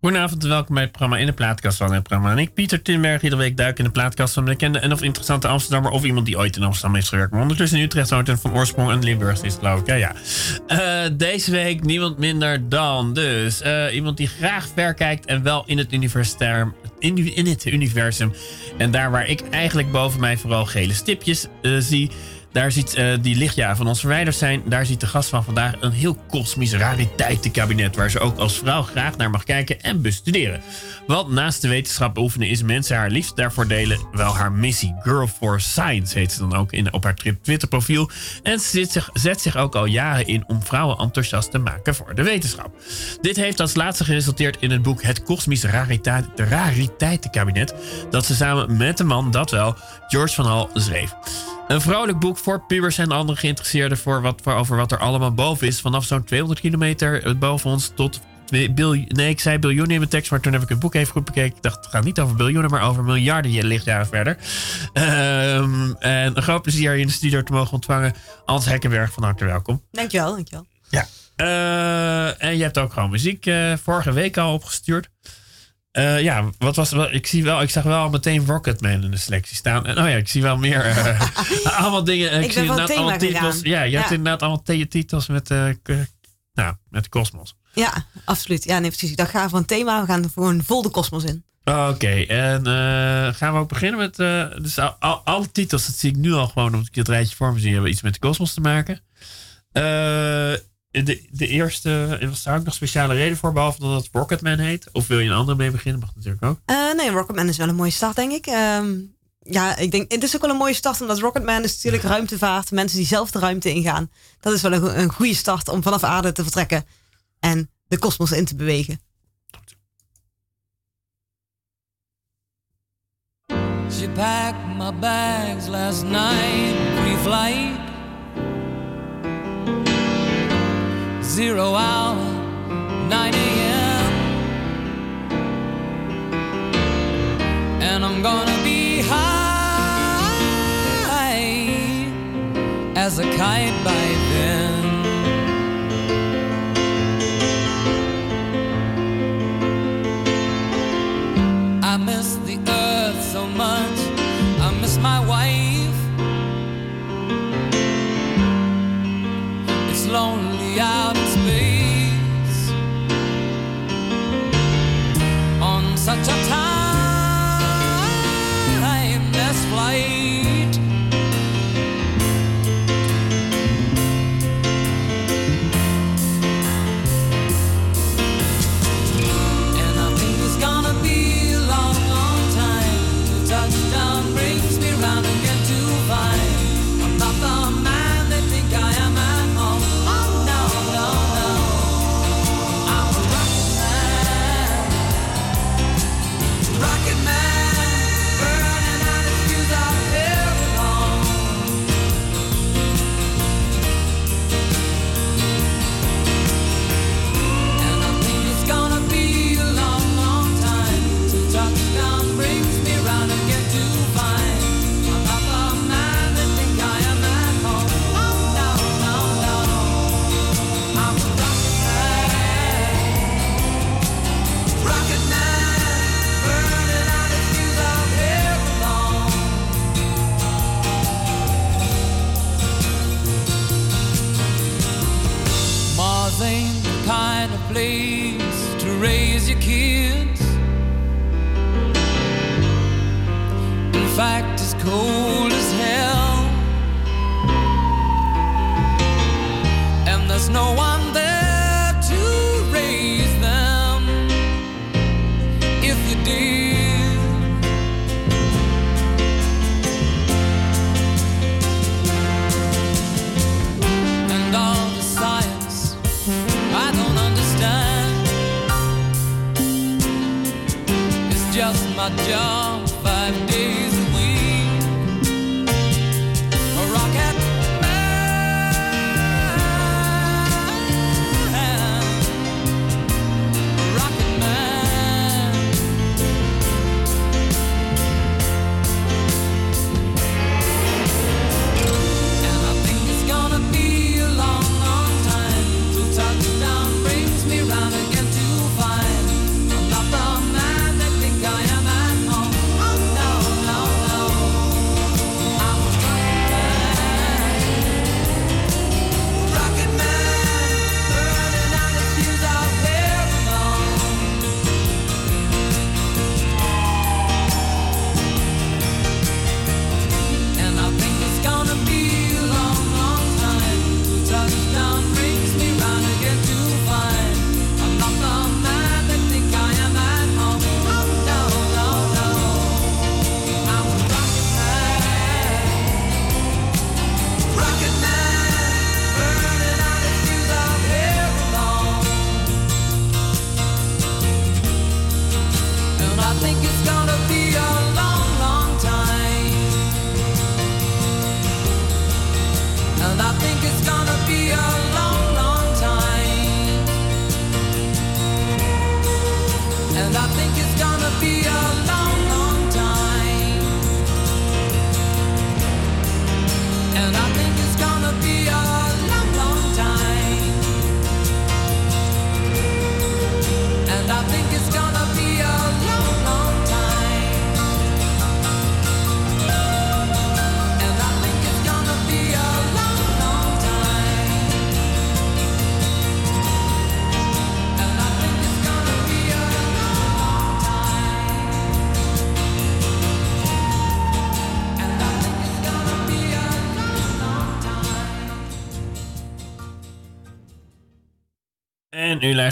Goedenavond en welkom bij het programma In de Plaatkast van het programma. En ik, Pieter Timberg, iedere week duik in de plaatkast van bekende en of interessante Amsterdammer of iemand die ooit in Amsterdam heeft gewerkt. Ondertussen in Utrecht woont en van oorsprong een Limburg is, geloof ik. Ja, ja. Eh, deze week niemand minder dan dus eh, iemand die graag ver kijkt en wel in het, universum, in, in het universum. En daar waar ik eigenlijk boven mij vooral gele stipjes eh, zie daar ziet uh, die lichtjaar van ons verwijderd zijn. Daar ziet de gast van vandaag een heel kosmisch rariteitenkabinet. Waar ze ook als vrouw graag naar mag kijken en bestuderen. Want naast de wetenschap beoefenen is mensen haar liefst daarvoor delen wel haar missie. Girl for Science heet ze dan ook in, op haar Twitter profiel. En ze zet zich, zet zich ook al jaren in om vrouwen enthousiast te maken voor de wetenschap. Dit heeft als laatste geresulteerd in het boek Het Kosmisch Rariteitenkabinet. Dat ze samen met de man, dat wel, George van Hal schreef. Een vrolijk boek voor pubers en andere geïnteresseerden voor wat, voor over wat er allemaal boven is. Vanaf zo'n 200 kilometer boven ons tot biljoen. Nee, ik zei biljoenen in mijn tekst, maar toen heb ik het boek even goed bekeken. Ik dacht, het gaat niet over biljoenen, maar over miljarden lichtjaren verder. Um, en een groot plezier je in de studio te mogen ontvangen. Ans Hekkenberg, van harte welkom. Dankjewel, dankjewel. Ja. Uh, en je hebt ook gewoon muziek uh, vorige week al opgestuurd. Uh, ja, wat was ik zie wel, ik zag wel meteen Rocketman in de selectie staan. En oh ja, ik zie wel meer uh, allemaal dingen. Ik, ik zie inderdaad allemaal titels. Ja, je ja. hebt inderdaad allemaal titels met, uh, nou, met de kosmos. Ja, absoluut. Ja, nee, precies. Ik dacht, ga voor een thema. We gaan voor een vol de kosmos in. Oké, okay, en gaan we ook beginnen met. dus al, al, alle titels, dat zie ik nu al gewoon, omdat ik het rijtje voor me zie, hebben iets met de kosmos te maken. De, de eerste, was daar ook nog speciale reden voor, behalve dat het Rocketman heet? Of wil je een andere mee beginnen? Mag natuurlijk ook. Uh, nee, Rocketman is wel een mooie start, denk ik. Um, ja, ik denk, het is ook wel een mooie start, omdat Rocketman is natuurlijk ruimtevaart. Mensen die zelf de ruimte ingaan. Dat is wel een, een goede start om vanaf aarde te vertrekken en de kosmos in te bewegen. She packed my bags last night, pre-flight. Zero hour, 9 a.m. And I'm gonna be high as a kite by then. I miss the earth so much, I miss my wife. It's lonely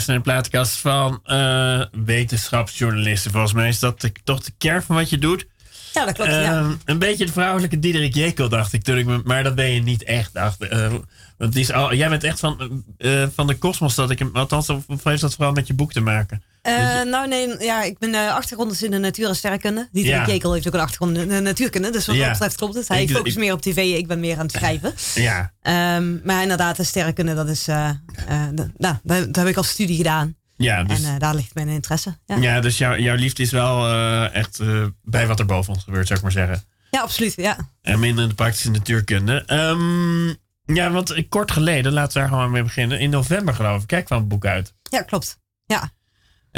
En u luistert naar de plaatkast van eh, wetenschapsjournalisten. Volgens mij is dat de- toch de kern van wat je doet. Ja, dat klopt. ja. Ehm, Een beetje de vrouwelijke Diederik Jekyll, dacht ik toen ik me, Maar dat ben je niet echt, dacht. Eh, want die is al, jij bent echt van, eh, van de kosmos, dat ik hem. Althans, of heeft dat vooral met je boek te maken? Eh, nou nee, ja, ik ben uh, achtergrond is in de natuur en sterrenkunde. Dieter Ja. Jekel heeft ook een achtergrond in de natuurkunde. Dus wat Ja. dat betreft klopt het. Hij focust meer op tv, ik ben meer aan het schrijven. Ja, Ehm, maar inderdaad, de sterrenkunde, dat is... eh, eh, nou, dat, dat heb ik als studie gedaan. ja dus, En eh, daar ligt mijn interesse. Ja, ja, dus jouw, jouw liefde is wel eh, echt eh, bij wat er boven ons gebeurt, zou ik maar zeggen. ja absoluut. Ja. En minder in de praktische natuurkunde. Ehm, ja, want eh, kort geleden, laten we daar gewoon mee beginnen. In november, geloof ik, kijk kwam het boek uit. ja, klopt. Ja,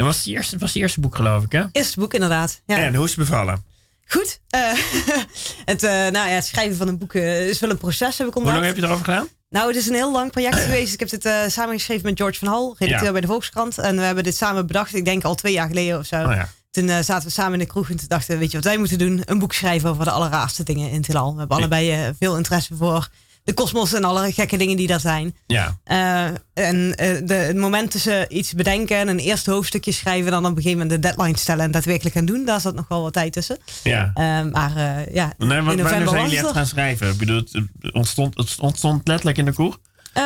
En was het eerste, was het eerste boek, geloof ik, hè? eerste boek inderdaad. Ja. En hoe is het bevallen? Goed. Eh, het, eh, nou ja, het schrijven van een boek eh, is wel een proces, heb ik Hoe ontdekt. lang heb je erover gedaan? Nou, het is een heel lang project geweest. Ik heb dit eh samengeschreven met George van Hal, redacteur Ja. bij de Volkskrant. En we hebben dit samen bedacht, ik denk al twee jaar geleden of zo. Oh ja. Toen zaten we samen in de kroeg en toen dachten we, weet je wat wij moeten doen? Een boek schrijven over de allerraarste dingen in het heelal. We hebben allebei veel interesse voor de kosmos en alle gekke dingen die daar zijn. Ja, Eh, en eh, de, het moment tussen iets bedenken en een eerste hoofdstukje schrijven... en dan op een gegeven moment de deadline stellen en daadwerkelijk gaan doen... daar zat nog wel wat tijd tussen. ja. Eh, maar ja, Nee, in wanneer zijn jullie echt gaan schrijven? Ik bedoel, het ontstond, het ontstond letterlijk in de? Eh,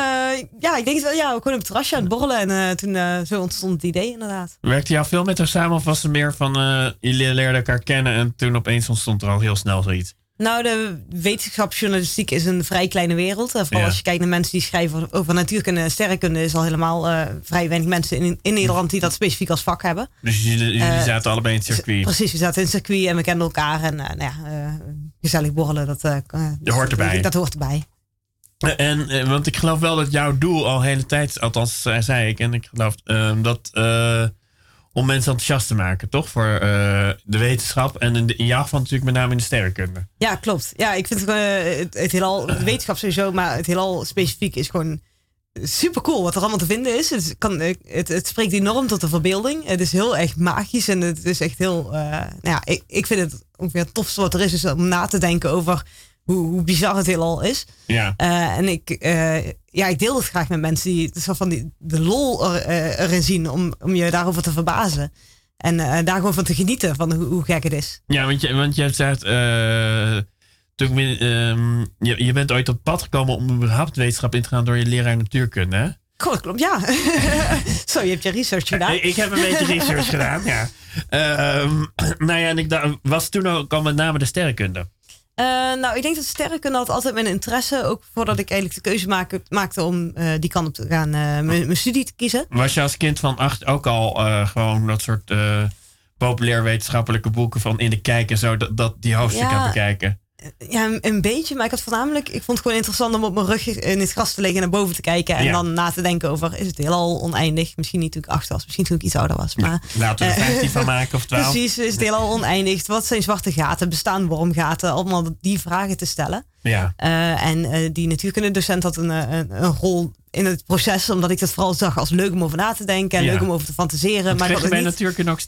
ja, ik denk wel. Ja, we gewoon op het terrasje aan het borrelen. En toen zo ontstond het idee inderdaad. Werkte jou veel met haar samen of was het meer van jullie leerden elkaar kennen en toen opeens ontstond er al heel snel zoiets? Nou, de wetenschapsjournalistiek is een vrij kleine wereld. En vooral Ja. als je kijkt naar mensen die schrijven over natuurkunde en sterrenkunde... is al helemaal eh, vrij weinig mensen in, in Nederland die dat specifiek als vak hebben. Dus jullie, jullie Eh, zaten allebei in het circuit. Precies, we zaten in het circuit en we kenden elkaar. En eh, nou ja, eh, gezellig borrelen, dat, eh, Dat hoort erbij. Dat hoort erbij. En, eh, want ik geloof wel dat jouw doel al de hele tijd, althans eh, zei ik, en ik geloof ehm, dat eh, om mensen enthousiast te maken, toch? Voor eh, de wetenschap en in, de, in natuurlijk met name in de sterrenkunde. Ja, klopt. Ja, ik vind het, eh, het, het heelal, de wetenschap sowieso, maar het heelal specifiek is gewoon super cool wat er allemaal te vinden is. Het, kan, eh, het, het spreekt enorm tot de verbeelding. Het is heel erg magisch en het is echt heel. nou ja, ik, ik vind het ongeveer het tofste wat er is, is om na te denken over hoe, hoe bizar het heelal is. Ja, Eh, en ik, eh, ja, ik deel het graag met mensen die het soort van die, de lol er, eh, erin zien om, om je daarover te verbazen. En daar gewoon van te genieten van hoe, hoe gek het is. ja want, je, want je hebt gezegd, eh, toen ehm, je, je bent ooit op pad gekomen om überhaupt wetenschap in te gaan door je leraar natuurkunde, hè? Dat klopt, ja. Zo, je hebt je research gedaan. Ik, ik heb een beetje research gedaan, ja. Ehm, nou ja, en ik was toen ook al met name de sterrenkunde. Eh, nou, ik denk dat sterrenkunde had altijd mijn interesse. Ook voordat ik eigenlijk de keuze maak- maakte om eh, die kant op te gaan, eh, mijn mijn studie te kiezen. Was je als kind van acht ook al gewoon dat soort populair wetenschappelijke boeken van in de kijk en zo, dat, dat die hoofdstukken Ja. bekijken? Ja, een, beetje, maar ik had voornamelijk, ik vond het gewoon interessant om op mijn rug in het gras te liggen en naar boven te kijken. En Ja. dan na te denken over, is het heelal oneindig? Misschien niet toen ik acht was, misschien toen ik iets ouder was. Maar Laten we er Eh, 15 van maken of 12. precies, is het heelal oneindig? Wat zijn zwarte gaten? Bestaan wormgaten? Allemaal die vragen te stellen. Ja. Eh, en eh, die natuurkundedocent had een, een, een rol in het proces, omdat ik dat vooral zag als leuk om over na te denken en Ja. leuk om over te fantaseren. Want maar ik kreeg je bij niet, natuurkunde ook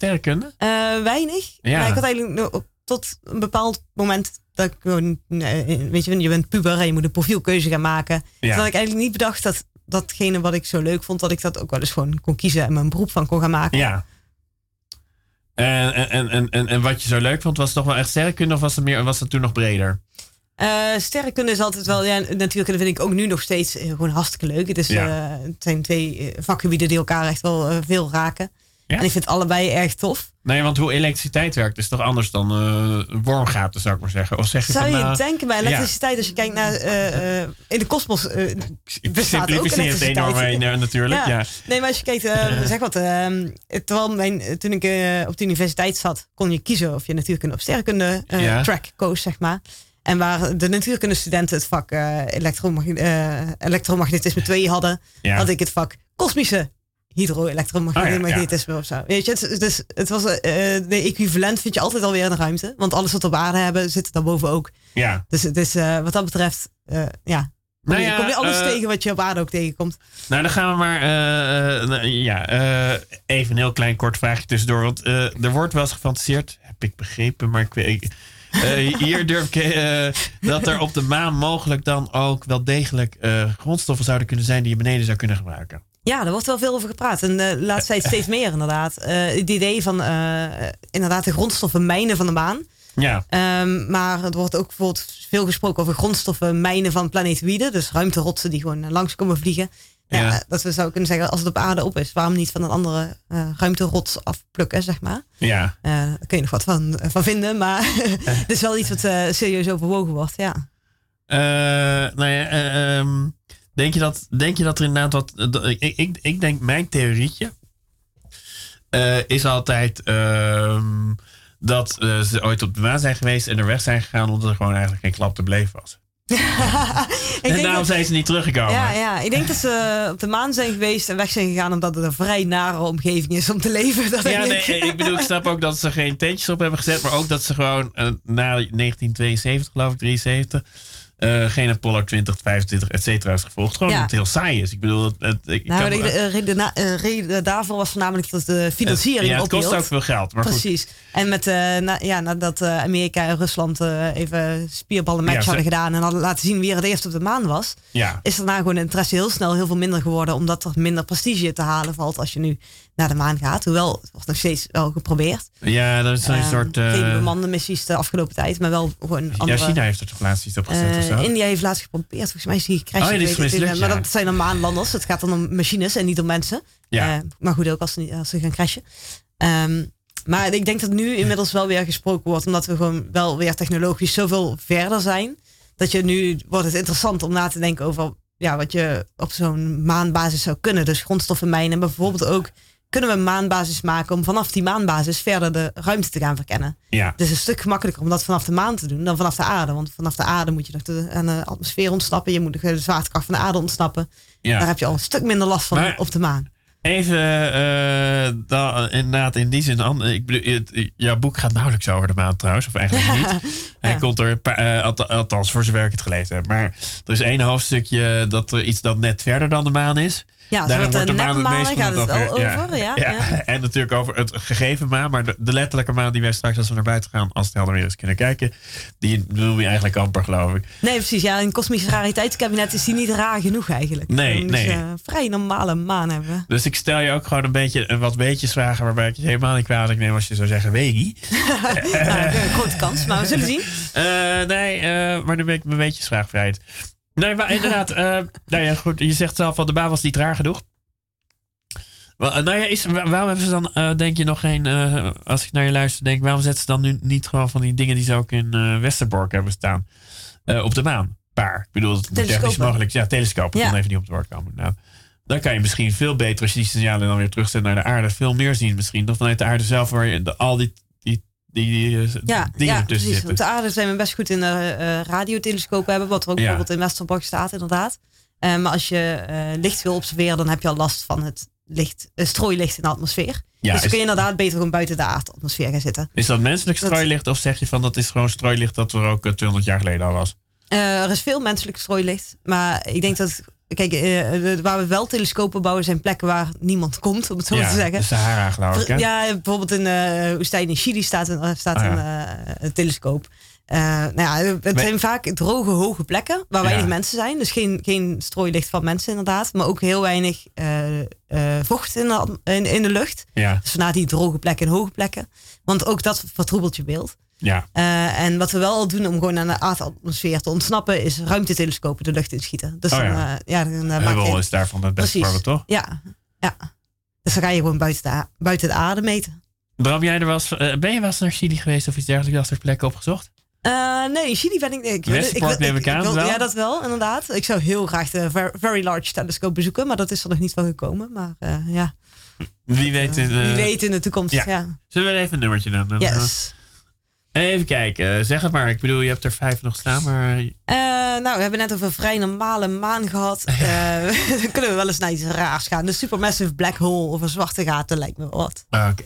eh, weinig. Ja. Maar ik had eigenlijk tot een bepaald moment dat ik gewoon, eh, weet je, je bent puber en je moet een profielkeuze gaan maken. Ja. Dat ik eigenlijk niet bedacht dat datgene wat ik zo leuk vond, dat ik dat ook wel eens gewoon kon kiezen en mijn beroep van kon gaan maken. Ja. En, en, en, en, en wat je zo leuk vond, was het toch wel echt sterrenkunde of was het, meer, was het toen nog breder? Eh, sterrenkunde is altijd wel, ja, natuurkunde vind ik ook nu nog steeds eh, gewoon hartstikke leuk. Het, is, Ja. het zijn twee vakgebieden die elkaar echt wel veel raken. Ja? En ik vind allebei erg tof. Nee, want hoe elektriciteit werkt is toch anders dan eh wormgaten, zou ik maar zeggen. Of zeg je Zou je nou, denken bij elektriciteit, als je kijkt naar eh, eh, in de kosmos, ik bestaat ook het enorm eh, natuurlijk. Ja. Nee, maar als je kijkt, zeg wat, eh, terwijl mijn, toen ik op de universiteit zat, kon je kiezen of je natuurkunde of sterrenkunde Ja. track koos, zeg maar. En waar de natuurkunde studenten het vak elektromag- elektromagnetisme 2 hadden, Ja. had ik het vak kosmische hydro-elektromagnetisme of zo. Weet je, het, dus het was eh, de equivalent vind je altijd alweer in de ruimte. Want alles wat we op aarde hebben, zit er daarboven ook. ja. Dus het is eh, wat dat betreft, eh, ja. Nou je, ja, kom je alles tegen wat je op aarde ook tegenkomt. Nou, dan gaan we maar. nou, ja, even een heel klein kort vraagje tussendoor. Want er wordt wel eens gefantaseerd, heb ik begrepen, maar ik weet. hier durf ik dat er op de maan mogelijk dan ook wel degelijk grondstoffen zouden kunnen zijn die je beneden zou kunnen gebruiken. Ja, er wordt wel veel over gepraat. En de laatste tijd steeds meer inderdaad. Eh, het idee van eh, inderdaad de grondstoffen mijnen van de maan. Ja, Ehm, maar er wordt ook bijvoorbeeld veel gesproken over grondstoffen mijnen van planetoïden. Dus ruimterotsen die gewoon langs komen vliegen. Ja, Ja. eh, Dat we zouden kunnen zeggen, als het op aarde op is, waarom niet van een andere eh ruimterots afplukken, zeg maar. ja. Eh, daar kun je nog wat van, van vinden, maar het is wel iets wat eh, serieus overwogen wordt, ja. Eh, nou ja, eh, ehm, denk, je dat, denk je dat er inderdaad wat. ik, ik, ik denk, mijn theorietje eh, is altijd ehm, dat eh, ze ooit op de maan zijn geweest en er weg zijn gegaan omdat er gewoon eigenlijk geen klap te beleven was. En daarom dat- zijn ze niet teruggekomen. Ja, ja, ik denk dat ze op de maan zijn geweest en weg zijn gegaan omdat het een vrij nare omgeving is om te leven. Dat Ja, nee, ik. ik bedoel, ik snap ook dat ze geen tentjes op hebben gezet, maar ook dat ze gewoon eh, na 1972, geloof ik, 73, eh, geen Apollo 20, 25, et cetera is gevolgd. Gewoon Ja. omdat het heel saai is. Ik bedoel, het, het- ik Nou, kan- de, reden, na- eh, reden daarvoor was voornamelijk dat de financiering ja, het kost ophield. ook veel geld. Maar goed, Precies. En met, eh, na, ja, nadat eh, Amerika en Rusland eh, even spierballen match Ja, ze- hadden gedaan en hadden laten zien wie er het eerst op de maan was, ja. is daarna gewoon de interesse heel snel heel veel minder geworden, omdat er minder prestige te halen valt als je nu naar de maan gaat. Hoewel, het wordt nog steeds wel geprobeerd. Ja, dat is een Ehm, soort. eh, geen bemande missies de afgelopen tijd, maar wel gewoon ja, andere... China heeft er toch laatst iets op gezet of Eh, zo? India heeft laatst geprobeerd. Volgens mij is die gecrashed. Oh, ja, die is het Maar ja. dat zijn dan maanlanders. Het gaat dan om machines en niet om mensen. Ja. Eh, maar goed, ook als ze, niet- als ze gaan crashen. Ehm, maar ik denk dat nu inmiddels wel weer gesproken wordt. Omdat we gewoon wel weer technologisch zoveel verder zijn. Dat je nu wordt het interessant om na te denken over ja, wat je op zo'n maanbasis zou kunnen. Dus grondstoffen mijnen. Maar bijvoorbeeld ook kunnen we een maanbasis maken om vanaf die maanbasis verder de ruimte te gaan verkennen. ja. Het is een stuk gemakkelijker om dat vanaf de maan te doen dan vanaf de aarde. Want vanaf de aarde moet je nog de, aan de atmosfeer ontsnappen. Je moet de zwaartekracht van de aarde ontsnappen. ja. Daar heb je al een stuk minder last van Maar- op de maan. Even, eh, dan, inderdaad, in die zin. Ik bedoel, jouw boek gaat nauwelijks over de maan trouwens, of eigenlijk niet. Hij Ja. komt er, alth- althans voor zover ik het gelezen heb. Maar er is één hoofdstukje dat er iets dat net verder dan de maan is. Ja, soort, wordt de eh, maan het meest gaat het over. over. Ja, Ja. ja. En natuurlijk over het gegeven maan, maar de, de letterlijke maan die wij straks als we naar buiten gaan, als het helder weer eens kunnen kijken, die noem je eigenlijk amper, geloof ik. Nee, precies. Ja, in het kosmische rariteitskabinet is die niet raar genoeg eigenlijk. Nee, dus, nee. eh, vrij normale maan hebben we. Dus ik stel je ook gewoon een beetje een wat beetjes vragen waarbij ik je helemaal niet kwalijk neem als je zou zeggen Wegi. Nou, een grote kans, maar we zullen zien. Eh, nee, eh, maar nu ben ik mijn beetjes vraagvrijheid. Nee, maar inderdaad, eh, nou ja, goed, je zegt zelf van de baan was niet raar genoeg. Wel, eh, nou ja, is, wa- waarom hebben ze dan, eh, denk je, nog geen, als ik naar je luister, denk waarom zetten ze dan nu niet gewoon van die dingen die ze ook in Westerbork hebben staan, op de maan? Paar. Ik bedoel, technisch mogelijk, ja, telescopen, Ja. kon even niet op het woord komen. Nou, dan kan je misschien veel beter, als je die signalen dan weer terugzet naar de aarde, veel meer zien misschien. Dan vanuit de aarde zelf, waar je de, al die, die, die, eh, Ja, dingen ja precies. zitten. Op de aarde zijn we best goed in uh, radiotelescopen hebben. Wat er ook Ja. bijvoorbeeld in Westerbork staat, inderdaad. Eh, maar als je licht wil observeren, dan heb je al last van het licht, strooilicht in de atmosfeer. Ja, dus dan kun je inderdaad beter gewoon buiten de aardatmosfeer gaan zitten. Is dat menselijk strooilicht of zeg je van dat is gewoon strooilicht dat er ook eh, 200 jaar geleden al was? Er is veel menselijk strooilicht. Maar ik denk dat, kijk, eh, waar we wel telescopen bouwen, zijn plekken waar niemand komt, om het zo ja, te zeggen. Sahara geloof ik hè? Ja, bijvoorbeeld in de woestijn in Chili staat een, staat Ah, een, eh, een telescoop. Eh, nou ja, het zijn vaak droge, hoge plekken waar weinig mensen zijn. Dus geen, geen strooilicht van mensen inderdaad. Maar ook heel weinig eh, eh, vocht in de, in, in de lucht. Ja, Dus vandaar die droge plekken en hoge plekken. Want ook dat vertroebelt je beeld. Ja. Eh, en wat we wel al doen om gewoon aan de aardatmosfeer te ontsnappen... is ruimtetelescopen de lucht inschieten. Dus Oh dan, ja. ja, dan eh, maak je... is daarvan het beste voorbeeld toch? Ja, ja. Dus dan ga je gewoon buiten de, buiten de aarde meten. Bram, jij er was, ben je wel eens naar Chili geweest of iets dergelijks? Dat soort plekken opgezocht? Nee, Chili ben ik... ik, neem ik aan, wel? Ja, dat wel, inderdaad. Ik zou heel graag de Ver- Very Large Telescope bezoeken, maar dat is er nog niet van gekomen. Maar ja, Wie weet. in, wie weet in de toekomst. ja. Ja. Zullen we even een nummertje doen? Dan, Yes. Even kijken, zeg het maar. Ik bedoel, je hebt er vijf nog staan, maar Eh, nou, we hebben net over een vrij normale maan gehad. Eh, dan kunnen we wel eens naar iets raars gaan. De supermassive black hole of een zwarte gaten lijkt me wat. Ah, oké.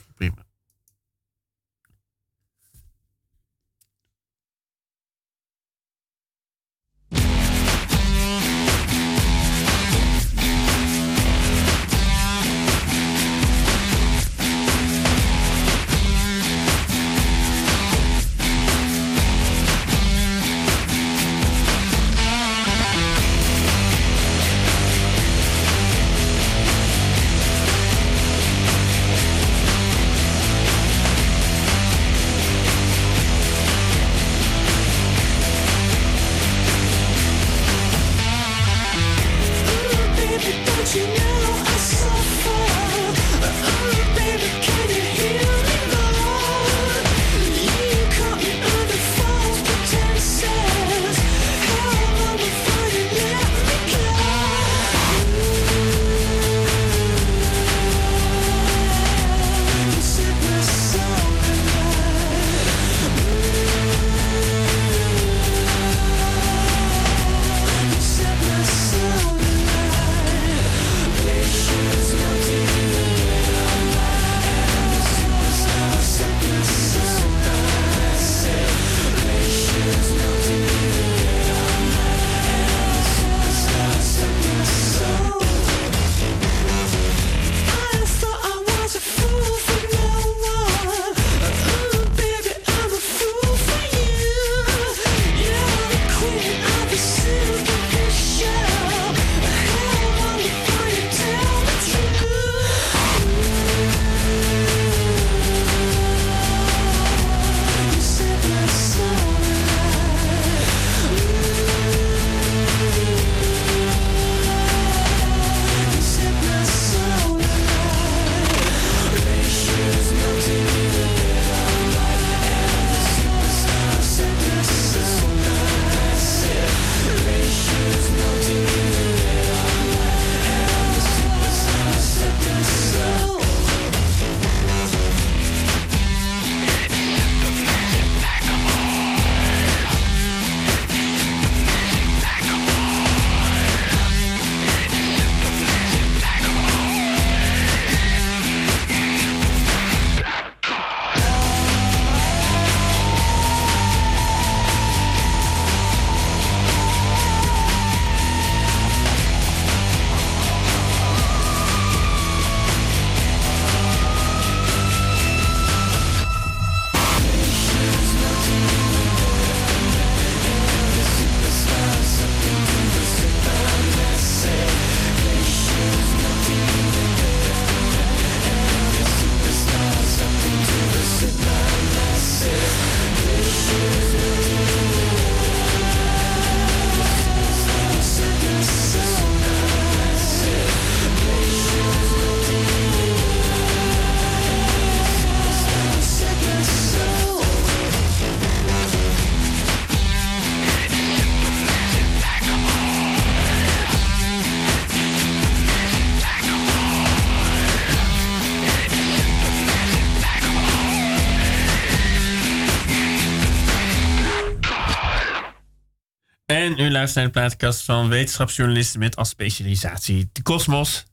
En u luistert naar de plaatkast van wetenschapsjournalisten met als specialisatie de kosmos.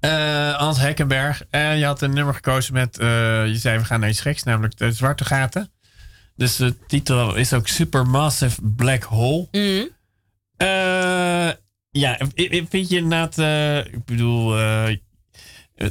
Eh Hans Hekkenberg. En je had een nummer gekozen met, eh, je zei we gaan naar iets geks, namelijk de zwarte gaten. Dus de titel is ook Supermassive Black Hole. Mhm. Eh, ja, vind je inderdaad, ik bedoel,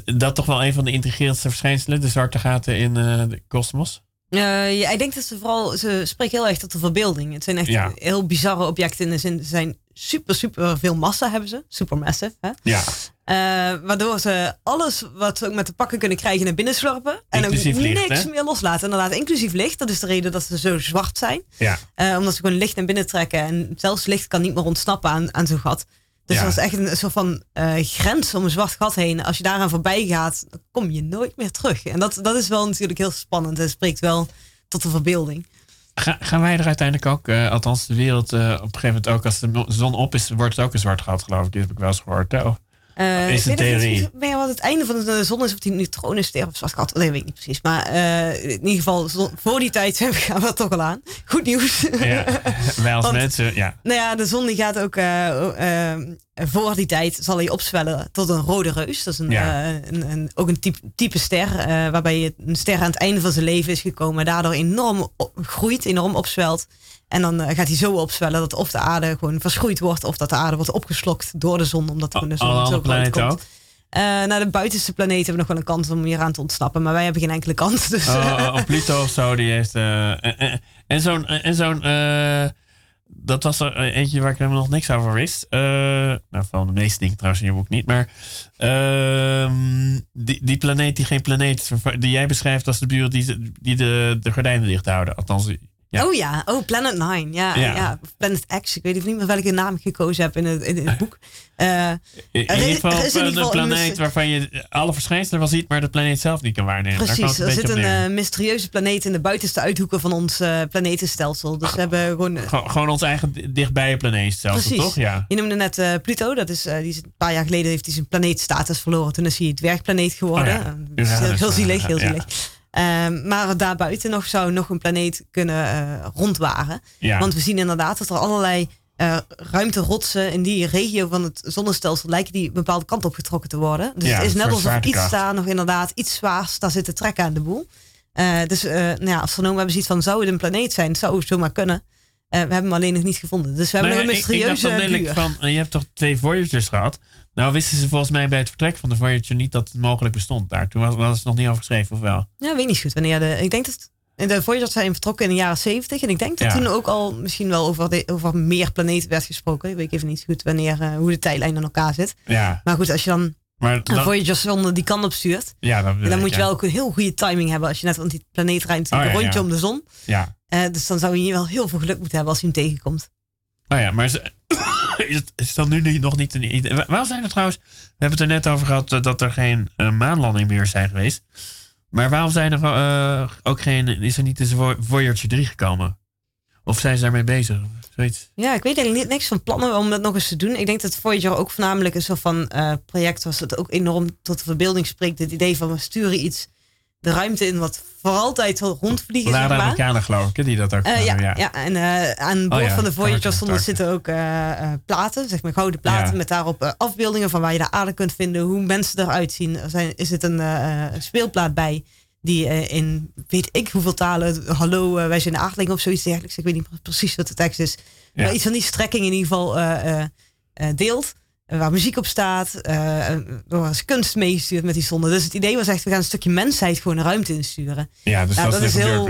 dat toch wel een van de intrigerendste verschijnselen, de zwarte gaten in de kosmos? Eh, ja, ik denk dat ze vooral, ze spreken heel erg tot de verbeelding. Het zijn echt Ja. heel bizarre objecten in de zin, ze zijn super, super veel massa hebben ze. Supermassive, hè? Ja. Eh, waardoor ze alles wat ze ook met de pakken kunnen krijgen naar binnen slurpen. En ook Inclusief niks meer loslaten. Inderdaad, inclusief licht. Dat is de reden dat ze zo zwart zijn. Ja. Eh, omdat ze gewoon licht naar binnen trekken. En zelfs licht kan niet meer ontsnappen aan, aan zo'n gat. Dus Ja. dat is echt een soort van eh, grens om een zwart gat heen. Als je daaraan voorbij gaat, dan kom je nooit meer terug. En dat, dat is wel natuurlijk heel spannend. En spreekt wel tot de verbeelding. Ga- gaan wij er uiteindelijk ook, eh, althans de wereld, eh, op een gegeven moment ook, als de zon op is, wordt het ook een zwart gat, geloof ik. Die heb ik wel eens gehoord. Oh. Eh, Is ik niet theorie. meer wat het einde van de zon is, of die neutronenster of zwart gat. Nee, weet ik niet precies. Maar eh, in ieder geval, voor die tijd gaan we er toch al aan. Goed nieuws. Ja, wij als mensen, ja. Nou ja, de zon die gaat ook eh, eh, voor die tijd zal hij opzwellen tot een rode reus. Dat is een, Ja. eh, een, een- ook een type, type ster, eh, waarbij een ster aan het einde van zijn leven is gekomen, en daardoor enorm op- groeit, enorm opzwelt. En dan eh, gaat hij zo opzwellen dat of de aarde gewoon verschroeid wordt, of dat de aarde wordt opgeslokt door de zon, omdat de zon zo groot komt. Eh, naar de buitenste planeten hebben we nog wel een kans om hier aan te ontsnappen, maar wij hebben geen enkele kans. Dus, Oh, oh, Pluto of zo, die heeft. en- en- en zo'n. En zo'n dat was er eentje waar ik helemaal nog niks over wist. Eh, nou, van de meeste dingen trouwens in je boek niet. Maar ehm, die, die planeet die geen planeet die jij beschrijft als de buren die, die de, de gordijnen dicht houden. Althans, ja. Oh ja, oh Planet Nine. Ja, Ja. ja. Planet X. Ik weet even niet meer welke naam ik gekozen heb in het, in het boek. Eh, in, in er is- ieder geval is in een, ieder geval een planeet mis- waarvan je alle verschijnselen wel ziet, maar de planeet zelf niet kan waarnemen. Precies, er zit een eh, mysterieuze planeet in de buitenste uithoeken van ons eh, planetenstelsel. Dus we hebben gewoon... Gewoon, gewoon ons eigen di- dichtbij planeet zelf, Precies. toch? Ja. Je noemde net Pluto. Dat is, die is een paar jaar geleden heeft hij zijn planeetstatus verloren. Toen is hij dwergplaneet geworden. Oh ja. Dus heel, zielig, heel zielig. Ehm, maar daarbuiten nog zou nog een planeet kunnen eh rondwaren. Ja. Want we zien inderdaad dat er allerlei eh ruimterotsen in die regio van het zonnestelsel lijken die een bepaalde kant op getrokken te worden. Dus Ja, het is net alsof iets daar nog inderdaad iets zwaars daar zit te trekken aan de boel. Eh, dus eh nou ja, astronomen hebben zoiets van, zou het een planeet zijn? Het zou zomaar kunnen. We hebben hem alleen nog niet gevonden. Dus we hebben nog een ik- ik dacht mysterieuze letterlijk buur. van, je hebt toch twee Voyagers gehad? Nou wisten ze volgens mij bij het vertrek van de Voyager niet dat het mogelijk bestond daar. Toen was, was het nog niet over geschreven, of wel? Ja, weet niet goed wanneer de... Ik denk dat... De Voyager zijn vertrokken in de jaren 70. En ik denk dat Ja. toen ook al misschien wel over, de, over meer planeten werd gesproken. Ik weet even niet goed wanneer, eh, hoe de tijdlijn in elkaar zit. Ja, Maar goed, als je dan maar dan, Voyager zonde die kant op stuurt... ja, dan ik, moet je wel ook een heel goede timing hebben als je net, want die planeet rijdt natuurlijk Oh, ja, een rondje om de zon. Ja. Eh, dus dan zou je wel heel veel geluk moeten hebben als hij hem tegenkomt. Oh ja, maar is, is, is dat nu nog niet een idee? Waarom zijn er trouwens, we hebben het er net over gehad eh, dat er geen eh, maanlanding meer zijn geweest. Maar waarom zijn er eh, ook geen, is er niet Vo- Voyager 3 gekomen? Of zijn ze daarmee bezig? Zoiets. Ja, ik weet eigenlijk niks van plannen om dat nog eens te doen. Ik denk dat Voyager ook voornamelijk een soort van project was dat ook enorm tot de verbeelding spreekt. Het idee van we sturen iets de ruimte in wat voor altijd zal rondvliegen. Waren zeg maar. Amerikanen geloof ik, die dat ook Eh, gedaan ja, hebben, ja. en eh, aan boord Oh ja, van de Voyager stonden, zitten ook eh, eh, platen, zeg maar gouden platen, Ja. met daarop eh, afbeeldingen van waar je de aarde kunt vinden, hoe mensen eruit zien. Er zijn, is het een eh, eh, speelplaat bij die eh, in weet ik hoeveel talen, hallo, eh, wij zijn de aardling of zoiets dergelijks. Ik weet niet precies wat de tekst is. Ja. Maar iets van die strekking in ieder geval eh, eh, eh, deelt. Waar muziek op staat. eh, waar is kunst meegestuurd met die zonde. Dus het idee was echt, we gaan een stukje mensheid gewoon de ruimte insturen. Ja, dus dat, dat is heel...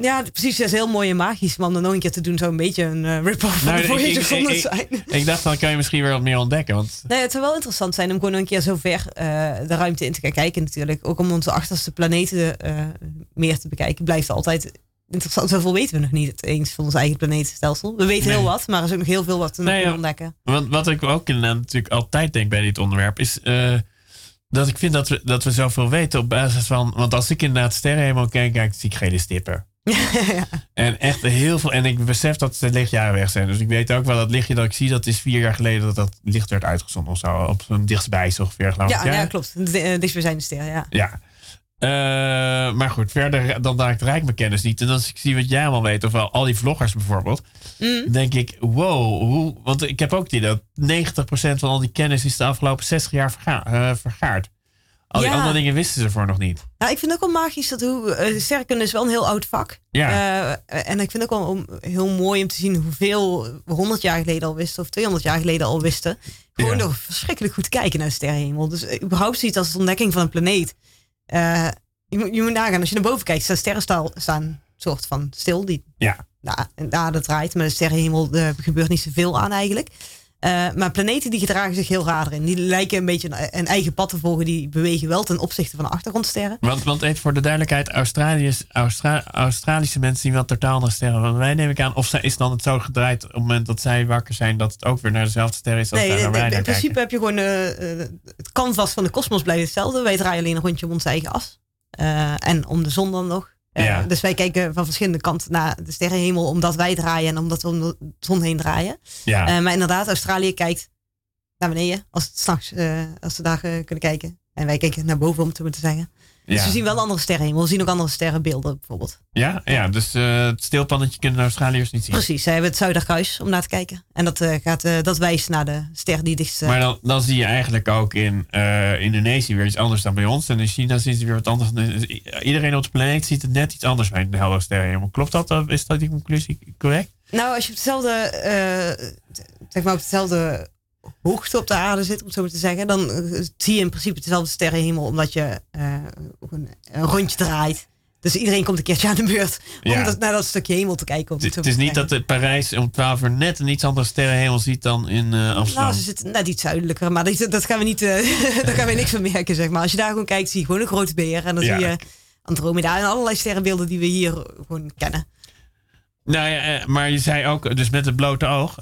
Ja, precies. Dat is heel mooi en magisch. Maar om dat nog een keer te doen, zou een beetje een eh, rip-off van Nou, de ik- Voyager ik- zonde ik- zijn. Ik dacht, dan kan je misschien weer wat meer ontdekken. Want Nee, het zou wel interessant zijn om gewoon een keer zo ver eh, de ruimte in te gaan kijken natuurlijk. Ook om onze achterste planeten eh, meer te bekijken. Blijft altijd interessant. Zoveel weten we nog niet eens van ons eigen planetenstelsel. We weten Nee. heel wat, maar er is ook nog heel veel wat Nee, ja. ontdekken. Want wat ik ook inderdaad natuurlijk altijd denk bij dit onderwerp is eh, dat ik vind dat we, dat we zoveel weten op basis van. Want als ik inderdaad sterrenhemel kijk, kijk zie ik gele stippen. En echt heel veel. En ik besef dat de lichtjaren weg zijn. Dus ik weet ook wel dat lichtje dat ik zie, dat is vier jaar geleden dat dat licht werd uitgezonden of zo. Op zo'n dichtstbij zo ongeveer, geloof Ja, ik. ja, klopt. De- eh, Dichtstbijzijnde ster, ja. Ja. Eh, maar goed, verder dan raakt rijk mijn kennis niet. En als ik zie wat jij allemaal weet, of wel al die vloggers bijvoorbeeld, Mm. denk ik, wow, hoe, want ik heb ook die dat 90% van al die kennis is de afgelopen 60 jaar verga, eh, vergaard. Al die Ja. andere dingen wisten ze voor nog niet. Nou, ik vind het ook wel magisch dat hoe uh, sterrenkunde is wel een heel oud vak. Ja. Eh, en ik vind het ook wel om, heel mooi om te zien hoeveel we 100 jaar geleden al wisten of 200 jaar geleden al wisten. Gewoon Ja. door verschrikkelijk goed kijken naar de sterrenhemel. Dus eh, überhaupt ziet als ontdekking van een planeet. Eh, je, moet, je moet nagaan, als je naar boven kijkt, staan sterren staan, soort van stil. Die Ja. nou, en daar dat draait, maar de sterrenhemel er gebeurt niet zoveel aan eigenlijk. Eh, maar planeten die gedragen zich heel raar in. Die lijken een beetje een, een eigen pad te volgen. Die bewegen wel ten opzichte van de achtergrondsterren. Want, want even voor de duidelijkheid, Australiërs, Austra- Australische mensen zien wel totaal andere sterren dan wij, neem ik aan. Of zij- is dan het zo gedraaid op het moment dat zij wakker zijn, dat het ook weer naar dezelfde ster is als Nee, in, waar wij in naar principe heb je gewoon eh, het canvas van de kosmos blijft hetzelfde. Wij draaien alleen een rondje om onze eigen as. En om de zon dan nog. Eh, Ja. Dus wij kijken van verschillende kanten naar de sterrenhemel omdat wij draaien en omdat we om de zon heen draaien. Ja, Eh, maar inderdaad, Australië kijkt naar beneden als het s'nachts, eh als ze daar eh, kunnen kijken. En wij kijken naar boven, om het zo maar te zeggen. Dus ja. we zien wel andere sterrenhemel. We zien ook andere sterrenbeelden bijvoorbeeld. ja, ja, dus eh, het stilpannetje kunnen de Australiërs niet zien. Precies, ze hebben het Zuiderkruis om naar te kijken. En dat, eh, gaat, eh, dat wijst naar de ster die dichtst... Maar dan, dan zie je eigenlijk ook in Indonesië weer iets anders dan bij ons. En in China zien ze weer wat anders. Dus Iedereen op de planeet ziet het net iets anders bij de heldere sterrenhemel. Klopt dat? Is dat die conclusie correct? Nou, als je op dezelfde, eh, zeg maar op dezelfde hoogte op de aarde zit, om het zo maar te zeggen, dan eh, zie je in principe dezelfde sterrenhemel, omdat je eh, een, een rondje draait. Dus iedereen komt een keertje aan de beurt om Ja. dat, naar dat stukje hemel te kijken. Om Het, is niet dat de Parijs om 12 uur net een iets andere sterrenhemel ziet dan in eh, Amsterdam. Nou, ze zitten net iets zuidelijker, maar dat, dat gaan we niet, eh, daar gaan we niks van merken, zeg maar. Als je daar gewoon kijkt, zie je gewoon een grote beer en dan Ja. zie je Andromeda en allerlei sterrenbeelden die we hier gewoon kennen. Nou ja, maar je zei ook, dus met het blote oog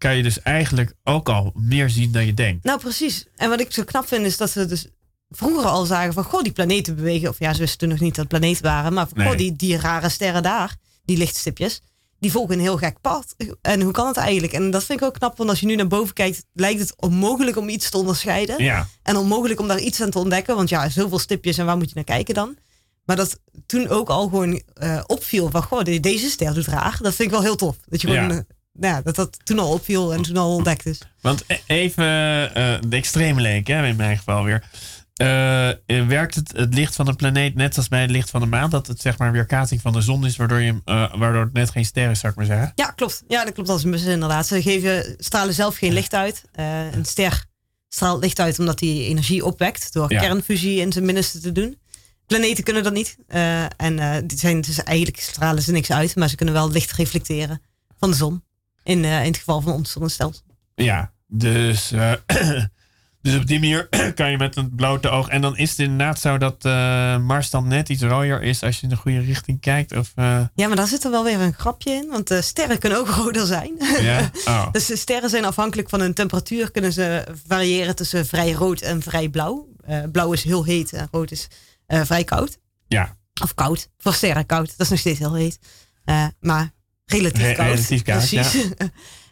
kan je dus eigenlijk ook al meer zien dan je denkt. Nou, precies. En wat ik zo knap vind is dat we dus vroeger al zagen van, goh, die planeten bewegen. Of ja, ze wisten toen nog niet dat planeten waren. Maar Nee. goh, die, die rare sterren daar, die lichtstipjes, die volgen een heel gek pad. En hoe kan het eigenlijk? En dat vind ik ook knap, want als je nu naar boven kijkt, lijkt het onmogelijk om iets te onderscheiden. Ja, En onmogelijk om daar iets aan te ontdekken. Want ja, zoveel stipjes en waar moet je naar kijken dan? Maar dat toen ook al gewoon eh, opviel van, goh, de- deze ster doet raar. Dat vind ik wel heel tof. Dat je gewoon, Ja. Nou ja, dat dat toen al opviel en toen al ontdekt is. want e- even eh, de extreme leek, hè, in mijn geval weer. Eh, eh, werkt het, het licht van een planeet net als bij het licht van de maan? Dat het zeg maar weerkaatsing van de zon is, waardoor, je, waardoor het net geen ster is, zou ik maar zeggen? Ja, klopt. Ja, dat klopt als een bus inderdaad. Ze geven, stralen zelf geen licht uit. Een ster straalt licht uit omdat hij energie opwekt door Ja. kernfusie in zijn binnenste te doen. Planeten kunnen dat niet. En die zijn dus eigenlijk stralen ze niks uit, maar ze kunnen wel licht reflecteren van de zon. In, eh, in het geval van ons zonnestelsel. Ja, dus, eh, dus op die manier kan je met een blote oog. En dan is het inderdaad zo dat eh, Mars dan net iets rooier is als je in de goede richting kijkt. Of, Ja, maar daar zit er wel weer een grapje in, want sterren kunnen ook roder zijn. ja? Oh. Dus de sterren zijn afhankelijk van hun temperatuur, kunnen ze variëren tussen vrij rood en vrij blauw. Blauw is heel heet en rood is vrij koud. Ja, Of koud. Voor sterren koud. Dat is nog steeds heel heet. Maar relatief Re- koud. relatief koud, Precies.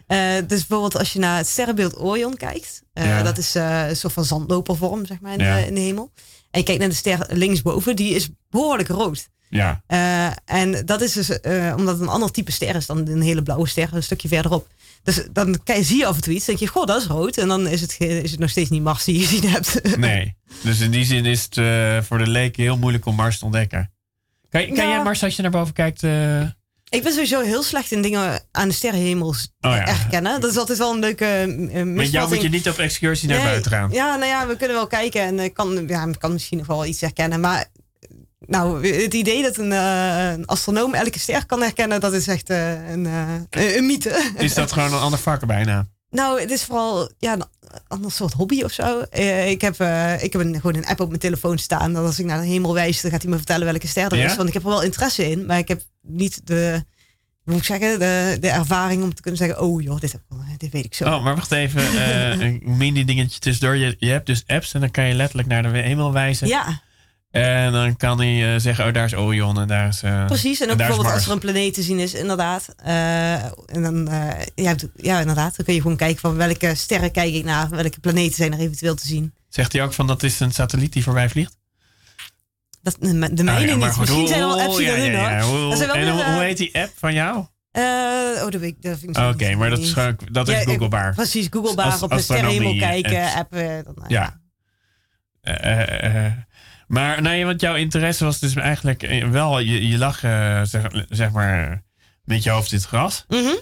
Eh, dus bijvoorbeeld als je naar het sterrenbeeld Orion kijkt. eh, Ja. Dat is eh, een soort van zandlopervorm, zeg maar, in, Ja. de, in de hemel. En je kijkt naar de ster linksboven. Die is behoorlijk rood. ja. En dat is dus omdat het een ander type ster is dan een hele blauwe ster, een stukje verderop. Dus dan kijk- zie je af en toe iets, denk je, goh, dat is rood. En dan is het, is het nog steeds niet Mars die je gezien hebt. Nee. Dus in die zin is het voor de leken heel moeilijk om Mars te ontdekken. Kan, kan Ja. jij Mars als je naar boven kijkt? Eh, Ik ben sowieso heel slecht in dingen aan de sterrenhemel Oh ja. herkennen. Dat is altijd wel een leuke uh, met jou misvatting. moet je niet op excursie naar Nee, buiten gaan. Ja, nou ja, we kunnen wel kijken en ik kan, ja, ik kan misschien nog wel iets herkennen. Maar nou, het idee dat een, eh, een astronoom elke ster kan herkennen, dat is echt eh, een, eh, een, een mythe. Is dat gewoon een ander vak bijna? Nou, het is vooral ja, een ander soort hobby of zo. Eh, ik heb, eh, ik heb een, gewoon een app op mijn telefoon staan. Dat als ik naar de hemel wijs, dan gaat hij me vertellen welke ster er Ja? is. Want ik heb er wel interesse in, maar ik heb niet de, hoe moet ik zeggen, de, de ervaring om te kunnen zeggen: Oh joh, dit, heb dit weet ik zo. Oh, maar wacht even. eh, een mini dingetje tussendoor. Je, je hebt dus apps en dan kan je letterlijk naar de hemel wijzen. Ja, En dan kan hij eh, zeggen, oh daar is Orion en daar is... eh, precies. En ook bijvoorbeeld als er een planeet te zien is, inderdaad. Eh, en dan, ja, ja, inderdaad. Dan kun je gewoon kijken van welke sterren kijk ik naar, welke planeten zijn er eventueel te zien. Zegt hij ook van dat is een satelliet die voorbij vliegt? Dat, de mijne Ah, ja, niet. Misschien zijn er wel apps die ja, hoor. Er zijn wel en weer, hoe, heet die app van jou? Oh, dat weet. Dat vind ik Oké, maar dat is, dat is googlebaar. Precies, googlebaar Als- op de sterrenhemel kijken, app. eh, dan, eh, Ja. Maar ja, want jouw interesse was dus eigenlijk eh, wel, je, je lag eh, zeg, zeg maar met je hoofd in het gras. Mhm.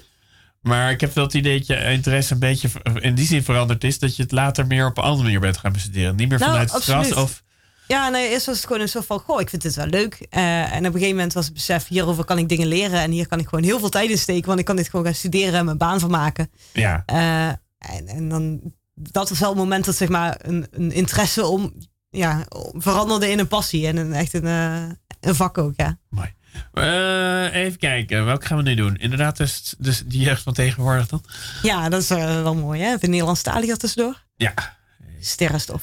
Maar ik heb wel het idee dat je interesse een beetje in die zin veranderd is. Dat je het later meer op een andere manier bent gaan bestuderen. Niet meer Nou, vanuit het absoluut. gras of... Ja, nee, eerst was het gewoon een soort van, goh, ik vind dit wel leuk. Eh, en op een gegeven moment was het besef, hierover kan ik dingen leren. En hier kan ik gewoon heel veel tijd in steken, want ik kan dit gewoon gaan studeren en mijn baan van maken. Ja, en, en dan, dat was wel het moment dat zeg maar een, een interesse om, ja, veranderde in een passie. En een, echt een, eh, een vak ook, ja. mooi. Eh, even kijken, welke gaan we nu doen? Inderdaad, dus, dus die jeugd van tegenwoordig dan? Ja, dat is eh, wel mooi, hè? De Nederlandstalige er tussendoor. Ja, Sterrenstof.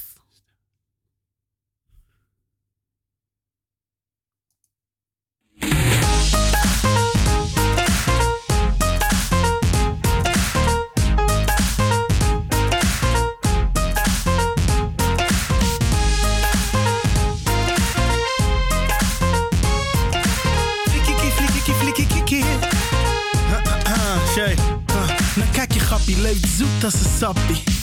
Grappie, leeft zoet als een sappie.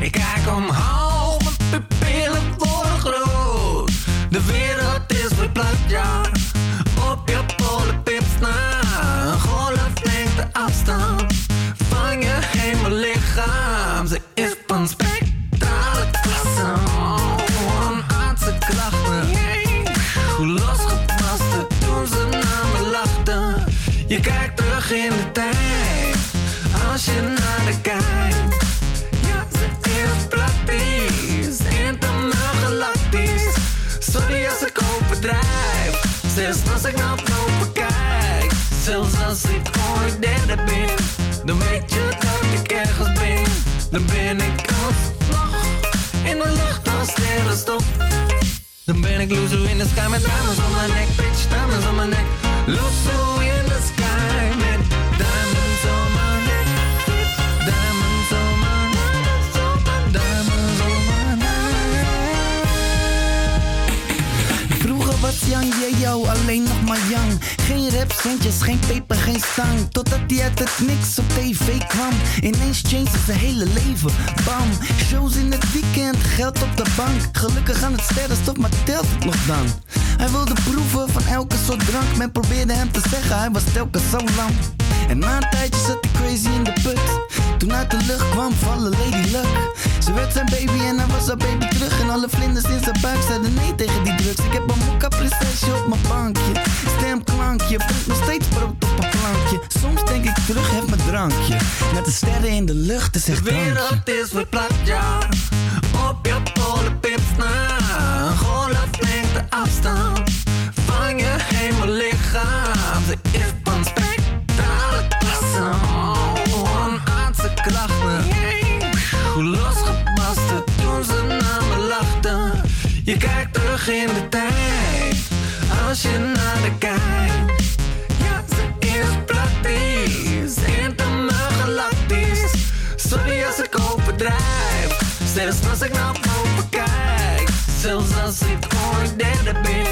Ik kijk omhoog, mijn pupillen worden groot. De wereld is verplaatst, ja. Op je polenpips na. Een golf neemt de afstand van je hemellichaam. Ze is van spectrale klasse. Oh, aardse klachten. Hoe losgepast toen ze naar me lachten. Je kijkt terug in de tijd, als je naar de kijkt. Ja, ze is praktisch, intergalactisch. Sorry als ik overdrijf, zelfs als ik naar boven kijk. Zelfs als ik ooit derde ben, dan weet je dat ik ergens ben. Dan ben ik alsnog in de lucht als sterrenstof. Dan ben ik loezo in de sky met diamonds om mijn nek, bitch, diamonds om mijn nek. Loezo in de sky Yang jou alleen nog maar Yang. Geen rap, centjes, geen peper, geen stang. Totdat hij uit het niks op tv kwam. Ineens changed zijn hele leven. Bam, shows in het weekend, geld op de bank. Gelukkig aan het sterrenstof, maar telt het nog dan? Hij wilde proeven van elke soort drank. Men probeerde hem te zeggen, hij was telkens zo lang. En na een tijdje zat hij crazy in de put. Toen uit de lucht kwam vallen Lady Luck. Ze werd zijn baby en hij was haar baby terug. En alle vlinders in zijn buik zeiden nee tegen die drugs. Ik heb een mokka prinsesje op mijn bankje. Stemklankje, brengt nog steeds brood op een plankje. Soms denk ik terug, heb mijn drankje. Met de sterren in de lucht, is De echt drankje. wereld is verplaatst, ja. Op je polenpips na. Golf neemt de afstand van je hemellichaam. Ze is van spectrale een aardse klachten. Hoe losgepast toen ze naar me lachten. Je kijkt terug in de tijd, als je naar de kijkt. Ja, ze is praktisch, intergalactisch. Sorry als ik overdrijf, zelfs als ik naar boven kijk. Zelfs als ik ooit derde ben,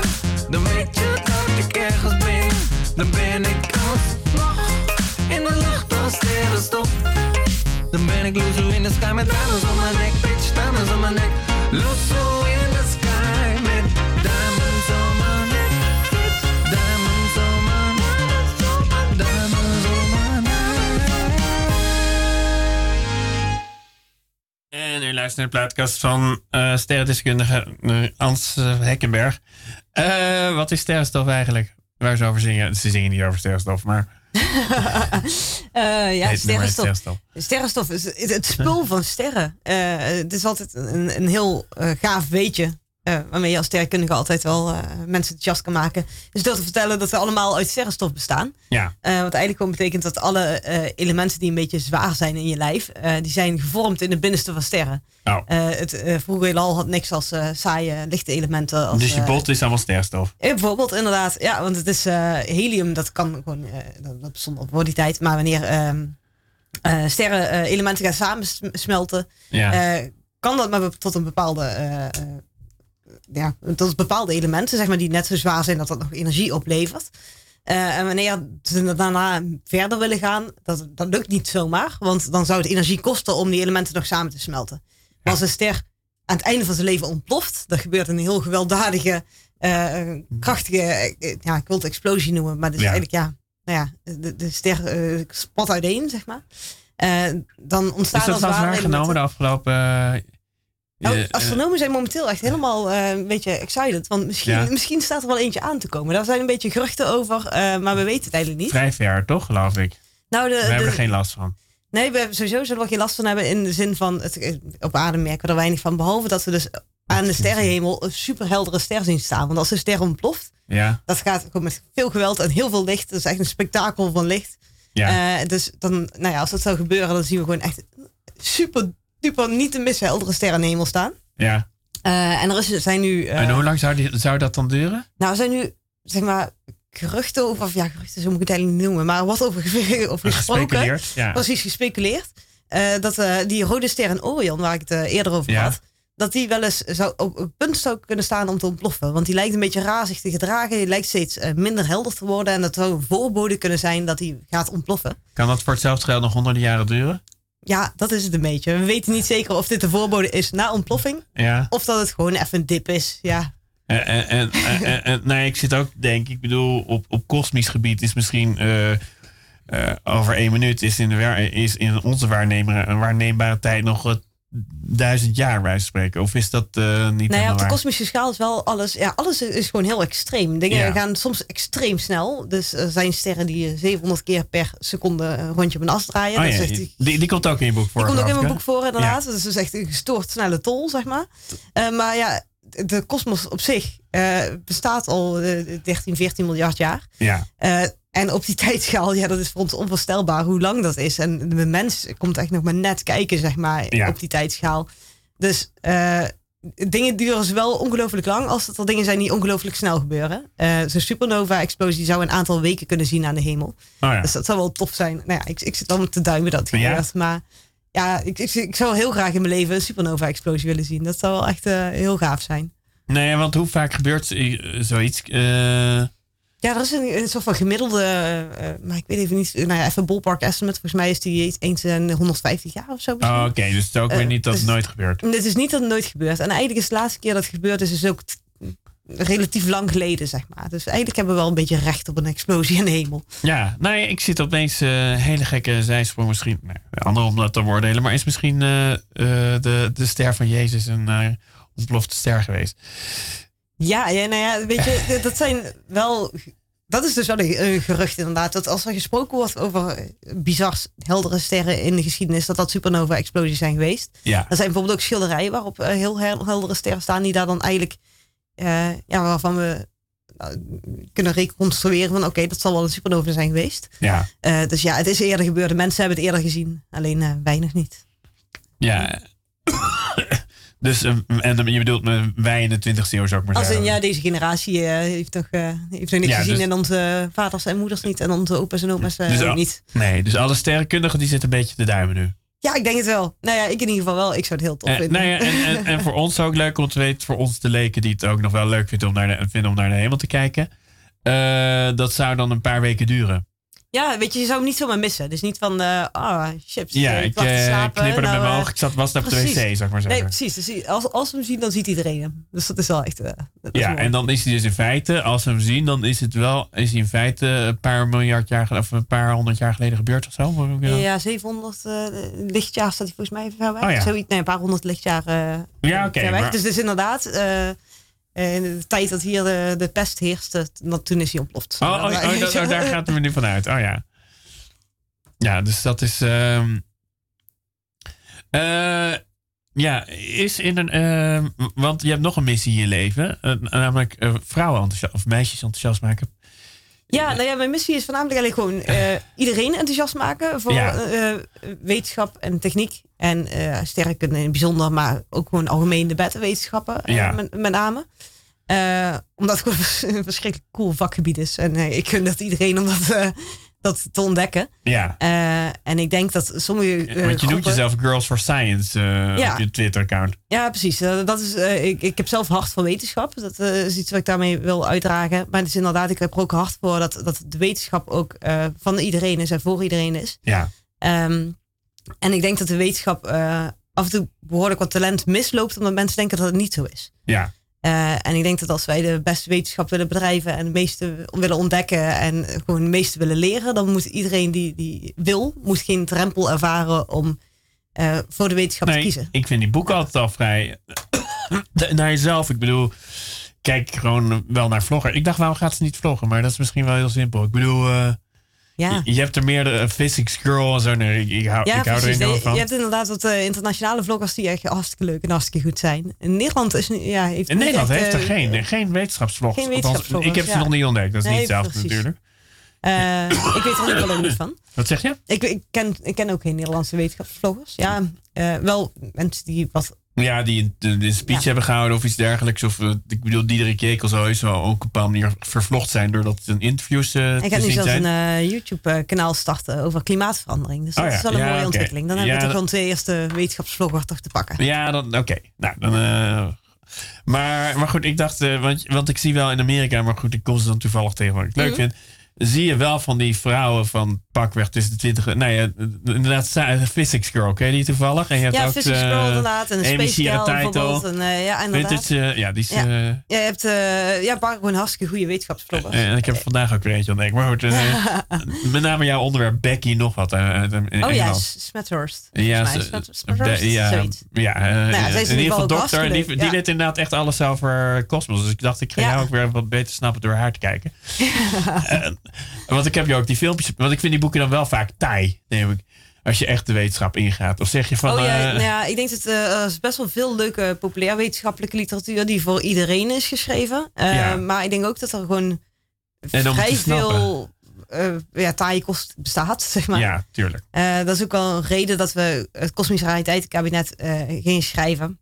dan weet je dat ik ergens ben. Dan ben ik alsnog Ben ik loezo in de sky met diamonds om mijn nek, bitch, diamonds om mijn nek. Loezo in de sky met diamonds om mijn nek, bitch, diamonds om mijn nek, diamonds om mijn nek. En u luistert naar de plaatkast van eh sterrendeskundige eh, Ans eh, Hekkenberg. Eh, wat is sterrenstof eigenlijk? Waar ze over zingen? Ze zingen niet over sterrenstof, maar Eh, ja, sterrenstof. sterrenstof. Sterrenstof is het, het spul van sterren. Eh, het is altijd een, een heel eh, gaaf weetje. Eh, waarmee je als sterrenkundige altijd wel eh, mensen jas kan maken. Dus door te vertellen dat we allemaal uit sterrenstof bestaan. Ja, Eh, wat eigenlijk gewoon betekent dat alle elementen die een beetje zwaar zijn in je lijf, die zijn gevormd in het binnenste van sterren. oh. Het vroege heelal had niks als saaie lichte elementen. Als, dus je bot is allemaal sterrenstof. eh, Bijvoorbeeld, inderdaad. Ja, want het is helium, dat kan gewoon, dat, bestond al voor die tijd. Maar wanneer eh, sterren elementen gaan samensmelten, Ja. kan dat maar tot een bepaalde, ja, tot bepaalde elementen, zeg maar, die net zo zwaar zijn dat dat nog energie oplevert. Eh, en wanneer ze daarna verder willen gaan, dat, dat lukt niet zomaar. Want dan zou het energie kosten om die elementen nog samen te smelten. Maar als een ster aan het einde van zijn leven ontploft, dat gebeurt een heel gewelddadige, eh, krachtige, eh, ja, ik wil het explosie noemen, maar dat is Ja. eigenlijk, ja, nou ja, de, de ster spat uiteen, zeg maar. Dan ontstaan Is dat zware waargenomen de afgelopen... Nou, astronomen zijn momenteel echt helemaal eh, een beetje excited. Want misschien, Ja. misschien staat er wel eentje aan te komen. Daar zijn een beetje geruchten over, eh, maar we weten het eigenlijk niet. vrij ver, toch, geloof ik? Nou, de, We hebben er geen last van. Nee, we hebben sowieso zullen we geen last van hebben in de zin van het, op aarde merken we er weinig van. Behalve dat we dus aan de sterrenhemel een superheldere ster zien staan. Want als een ster ontploft, Ja, dat gaat gewoon met veel geweld en heel veel licht. Dat is echt een spektakel van licht. ja. Dus dan, nou ja, als dat zou gebeuren, dan zien we gewoon echt super, super niet te missen heldere sterren in de hemel staan. ja. Eh, en er is, zijn nu. eh, en hoe lang zou, die, zou dat dan duren? Nou, er zijn nu, zeg maar, geruchten over, of ja, geruchten, zo moet ik het eigenlijk niet noemen, maar er wordt over, ge- over gesproken. Gespeculeerd? Ja. Precies, gespeculeerd. eh, dat die rode ster in Orion, waar ik het eerder over Ja. had, dat die wel eens zou, op het punt zou kunnen staan om te ontploffen. Want die lijkt een beetje razig te gedragen, die lijkt steeds minder helder te worden en dat zou een voorbode kunnen zijn dat die gaat ontploffen. Kan dat voor hetzelfde geld nog honderden jaren duren? Ja, dat is het een beetje. We weten niet zeker of dit de voorbode is na ontploffing, Ja. of dat het gewoon even een dip is. Ja, En, en, en, nee, ik zit ook, denk ik, bedoel, op, op kosmisch gebied is misschien eh, eh, over één minuut is in, de is in onze waarnemer, een waarneembare tijd nog duizend jaar, bij spreken. Of is dat eh, niet Nou ja, op de kosmische schaal is wel alles. Ja, alles is gewoon heel extreem. Dingen Ja. gaan soms extreem snel. Dus er zijn sterren die eh, 700 keer per seconde een rondje op een as draaien. Oh ja, echt, die die, die komt ook in je boek voor. komt ook in mijn boek voor, inderdaad. Dat is dus echt een gestoord snelle tol, zeg maar. Eh, maar ja, de kosmos op zich eh, bestaat al eh, 13, 14 miljard jaar. Ja, en op die tijdschaal, ja, dat is voor ons onvoorstelbaar hoe lang dat is. En de mens komt echt nog maar net kijken, zeg maar, Ja. op die tijdschaal. Dus eh, dingen duren zowel ongelooflijk lang als dat er dingen zijn die ongelooflijk snel gebeuren. Eh Zo'n supernova-explosie zou een aantal weken kunnen zien aan de hemel. oh ja. Dus dat zou wel tof zijn. Nou ja, ik, ik zit wel met te duimen dat Ja. gebeurt. Maar ja, ik, ik, ik zou heel graag in mijn leven een supernova-explosie willen zien. Dat zou wel echt eh, heel gaaf zijn. Nee, want hoe vaak gebeurt eh, zoiets? Eh, Ja, er is een, een soort van gemiddelde, eh, maar ik weet even niet, nou ja, even ballpark estimate. Volgens mij is die eens in 150 jaar of zo. misschien. oh, Oké, dus het is ook Eh, weer niet dat het dus- nooit gebeurt. Dit is niet dat het nooit gebeurt. En eigenlijk is de laatste keer dat het gebeurd is, is ook relatief lang geleden, zeg maar. Dus eigenlijk hebben we wel een beetje recht op een explosie in de hemel. Ja, nee, ik zit opeens een hele gekke zijsprong misschien. Nee, ander om dat te beoordelen. Maar is misschien eh, eh, de, de ster van Jezus een eh, ontplofte ster geweest? Ja, ja, nou ja, weet je, dat zijn wel. Dat is dus wel een, gerucht inderdaad. Dat als er gesproken wordt over bizar heldere sterren in de geschiedenis, dat dat supernova-explosies zijn geweest. Ja, Er zijn bijvoorbeeld ook schilderijen waarop eh, heel hel- heldere sterren staan, die daar dan eigenlijk, eh, ja, waarvan we nou, kunnen reconstrueren van oké, dat zal wel een supernova zijn geweest. ja, Eh, dus ja, het is eerder gebeurd. De mensen hebben het eerder gezien, alleen nog niet. ja. Dus, eh, en je bedoelt me, wij in de 20e eeuw zou ik maar Als zeggen. in, ja, deze generatie eh, heeft nog, eh, heeft nog niks Ja, gezien dus- en onze vaders en moeders niet en onze opa's en oma's Dus ook al- niet. Nee, dus alle sterrenkundigen die zitten een beetje te duimen nu. Ja, ik denk het wel. Nou ja, ik in ieder geval wel. Ik zou het heel tof vinden. nou ja, en, en, en voor ons ook leuk om te weten, voor ons de leken die het ook nog wel leuk vinden om naar de, vinden om naar de hemel te kijken. Dat zou dan een paar weken duren. Ja, weet je, je zou hem niet zomaar missen. Dus niet van, eh ah, chips. Ja, ik lag te eh, slapen, knipperde nou, met mijn eh, ogen. Ik zat, was op de wc, ik maar Nee, zeggen. precies. Dus als, als we hem zien, dan ziet iedereen hem. Dus dat is wel echt... Ja, en dan is hij dus in feite, als we hem zien, dan is het wel, is hij in feite een paar miljard jaar geleden, of een paar honderd jaar geleden gebeurd of zo. Ik dat? Ja, 700 eh, lichtjaar staat hij volgens mij ver weg. Oh ja. Zoiets, nee, een paar honderd lichtjaar Ja, oké, maar- Dus, dus inderdaad, eh, in de tijd dat hier de, de pest heerste, dat- toen is hij ontploft. Oh, oh, oh, da- oh, daar gaat het me nu vanuit. Oh ja. Ja, dus dat is. ehm, eh, ja, is in een. ehm, want je hebt nog een missie in je leven. eh, namelijk eh, vrouwen enthousiast, of meisjes enthousiast maken. Ja, nou ja, mijn missie is voornamelijk eigenlijk gewoon eh, iedereen enthousiast maken voor Ja. eh, wetenschap en techniek. En eh sterrenkunde in het bijzonder, maar ook gewoon algemeen de bettenwetenschappen Ja. met, met name. Omdat het gewoon een verschrikkelijk cool vakgebied is. En ik gun dat iedereen om dat, eh, dat te ontdekken. Ja. Eh, en ik denk dat sommige. eh, Want je noemt groepen- jezelf Girls for Science eh, Ja. op je Twitter-account. Ja, precies. Eh, dat is, eh, ik, ik heb zelf hart voor wetenschap. Dat eh, is iets wat ik daarmee wil uitdragen. Maar het is inderdaad, ik heb er ook hard voor dat, dat de wetenschap ook eh, van iedereen is en voor iedereen is. Ja. Ehm, en ik denk dat de wetenschap eh, af en toe behoorlijk wat talent misloopt, omdat mensen denken dat het niet zo is. Ja. Eh, en ik denk dat als wij de beste wetenschap willen bedrijven en het meeste willen ontdekken en gewoon het meeste willen leren, dan moet iedereen die, die wil, moet geen drempel ervaren om eh, voor de wetenschap te kiezen. ik vind die boeken altijd al vrij de- naar jezelf. Ik bedoel, kijk gewoon wel naar vlogger. Ik dacht, waarom gaat ze niet vloggen? Maar dat is misschien wel heel simpel. Ik bedoel, eh, Ja. je, je hebt er meerdere eh, physics girl en zo. Nee, ik, ik hou, Ja, ik hou er enorm van. je hebt inderdaad wat eh, internationale vloggers die echt hartstikke leuk en hartstikke goed zijn. In Nederland is ja, heeft In Nederland echt, heeft er eh, geen, geen wetenschapsvlogs. geen Althans, wetenschapsvloggers, ik heb ze ja. nog niet ontdekt. Dat is Nee, niet hetzelfde natuurlijk. ik weet er ook niet van. Wat zeg je? Ik, ik, ken, ik ken ook geen Nederlandse wetenschapsvloggers. Ja, wel mensen die wat Ja, die een, een speech Ja. hebben gehouden of iets dergelijks. Of eh, ik bedoel, Diederik Jekel zou wel ook op een bepaalde manier vervlocht zijn doordat het een interviews eh Ik ga nu zelfs zijn. een eh, YouTube-kanaal starten over klimaatverandering. Dus dat Oh ja, is wel een ja, mooie ontwikkeling. Dan hebben we toch dat- gewoon de eerste wetenschapsvlogger toch te pakken. Ja, dan oké. Nou, dan. maar, maar goed, ik dacht, want, want ik zie wel in Amerika, maar goed, ik kom ze dan toevallig tegen wat ik leuk Mhm. vind. Zie je wel van die vrouwen van pakweg tussen de 20. Nee, eh, inderdaad, Sa- Physics Girl, ken je die toevallig? En je hebt Ja, ook, Physics eh, Girl inderdaad. En de Amy bijvoorbeeld. En, eh, ja, inderdaad. Vintage, eh, ja, die is. Ja. eh, Ja, je hebt eh ja, gewoon hartstikke goede wetenschapsvloggers. En ik heb vandaag ook weer eentje ontdekt. Maar goed, eh, met name jouw onderwerp Becky nog wat. eh, eh, in oh ja, Smethurst. Ja, Smethurst, ja, zoiets. ja, eh, is in ieder geval dokter. Die, die ja. inderdaad echt alles over kosmos. Dus ik dacht, ik ga Ja. jou ook weer wat beter snappen door haar te kijken. Eh, want ik heb je ook die filmpjes. Want ik vind die boeken dan wel vaak taai, neem ik. Als je echt de wetenschap ingaat. Of zeg je van. oh ja, eh, nou ja, ik denk dat eh, er is best wel veel leuke populair wetenschappelijke literatuur die voor iedereen is geschreven. Eh, Ja. Maar ik denk ook dat er gewoon vrij veel eh ja, taaie kost bestaat, zeg maar. ja, tuurlijk. Eh, dat is ook wel een reden dat we het Kosmisch Rariteitenkabinet eh gingen schrijven.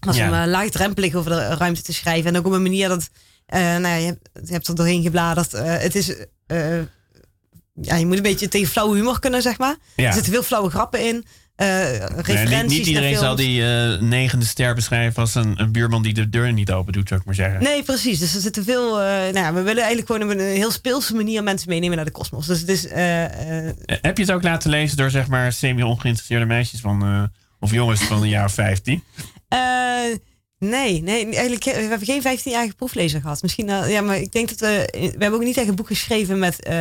Was Ja. om laagdrempelig over de ruimte te schrijven. En ook op een manier dat, eh, nou ja, je, hebt, je hebt er doorheen gebladerd. Eh, het is, eh, ja, je moet een beetje tegen flauwe humor kunnen, zeg maar. Ja. Er zitten veel flauwe grappen in. eh Nee, referenties niet, niet iedereen naar zal die eh, negende ster beschrijven als een, een buurman die de deur niet open doet, zou ik maar zeggen. Nee, precies. Dus er zitten veel. nou ja, we willen eigenlijk gewoon op een heel speelse manier mensen meenemen naar de kosmos. Dus het is. Heb je het ook laten lezen door zeg maar semi-ongeïnteresseerde meisjes van, of jongens van een jaar of 15? Eh, nee, nee, eigenlijk we hebben geen 15-jarige proeflezer gehad. Misschien, eh, ja, maar ik denk dat we, we hebben ook niet echt een boek geschreven met eh,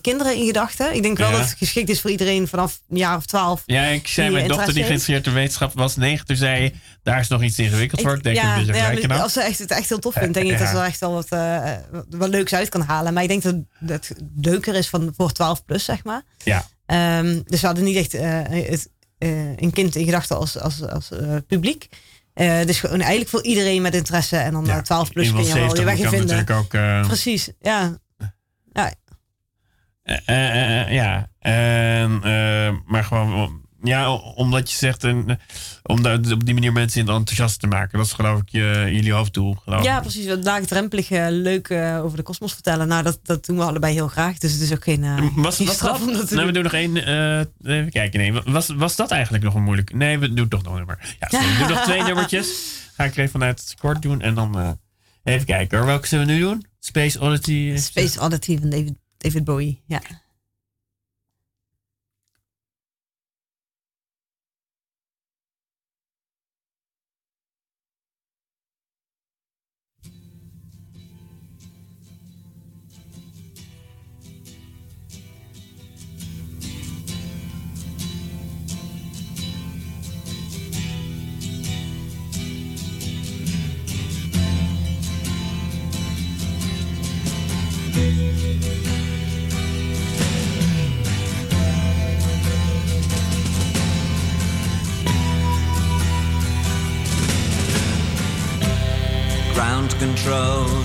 kinderen in gedachten. Ik denk wel Ja. dat het geschikt is voor iedereen vanaf een jaar of twaalf. Ja, ik zei mijn dochter die geïnteresseerd in wetenschap was negen. Toen zei daar is nog iets ingewikkeld voor. Ik denk, ja, dat je ja, gelijk nou. als ze echt, het echt heel tof vindt, denk ik Ja. dat ze er echt wel wat, eh, wat, leuks uit kan halen. Maar ik denk dat het leuker is van, voor 12 plus, zeg maar. Ja, Ehm, dus we hadden niet echt eh, het, eh, een kind in gedachten als, als, als eh, publiek. Eh, dus gewoon eigenlijk voor iedereen met interesse. En dan ja. eh, 12 plus kun je wel je 70 weg vinden. ook... eh, Precies, ja. ja. eh, ja, en, eh, maar gewoon... Ja, omdat je zegt, en, om daar op die manier mensen enthousiast te maken. Dat is geloof ik je, jullie hoofddoel. Geloof Ja, ik. precies. Wat laagdrempelig eh, leuk eh, over de kosmos vertellen. Nou, dat, dat doen we allebei heel graag. Dus het is ook geen, eh, Was, geen was straf dat? om dat te nou, we doen. doen nog één. eh, even kijken. Nee, was, was dat eigenlijk nog een moeilijk? Nee, we doen toch nog een nummer. Ja, sorry, we doen nog twee nummertjes. Ga ik er even vanuit het kort doen. En dan eh, even kijken hoor. Welke zullen we nu doen? Space Oddity. Space Oddity van David, David Bowie. Ja.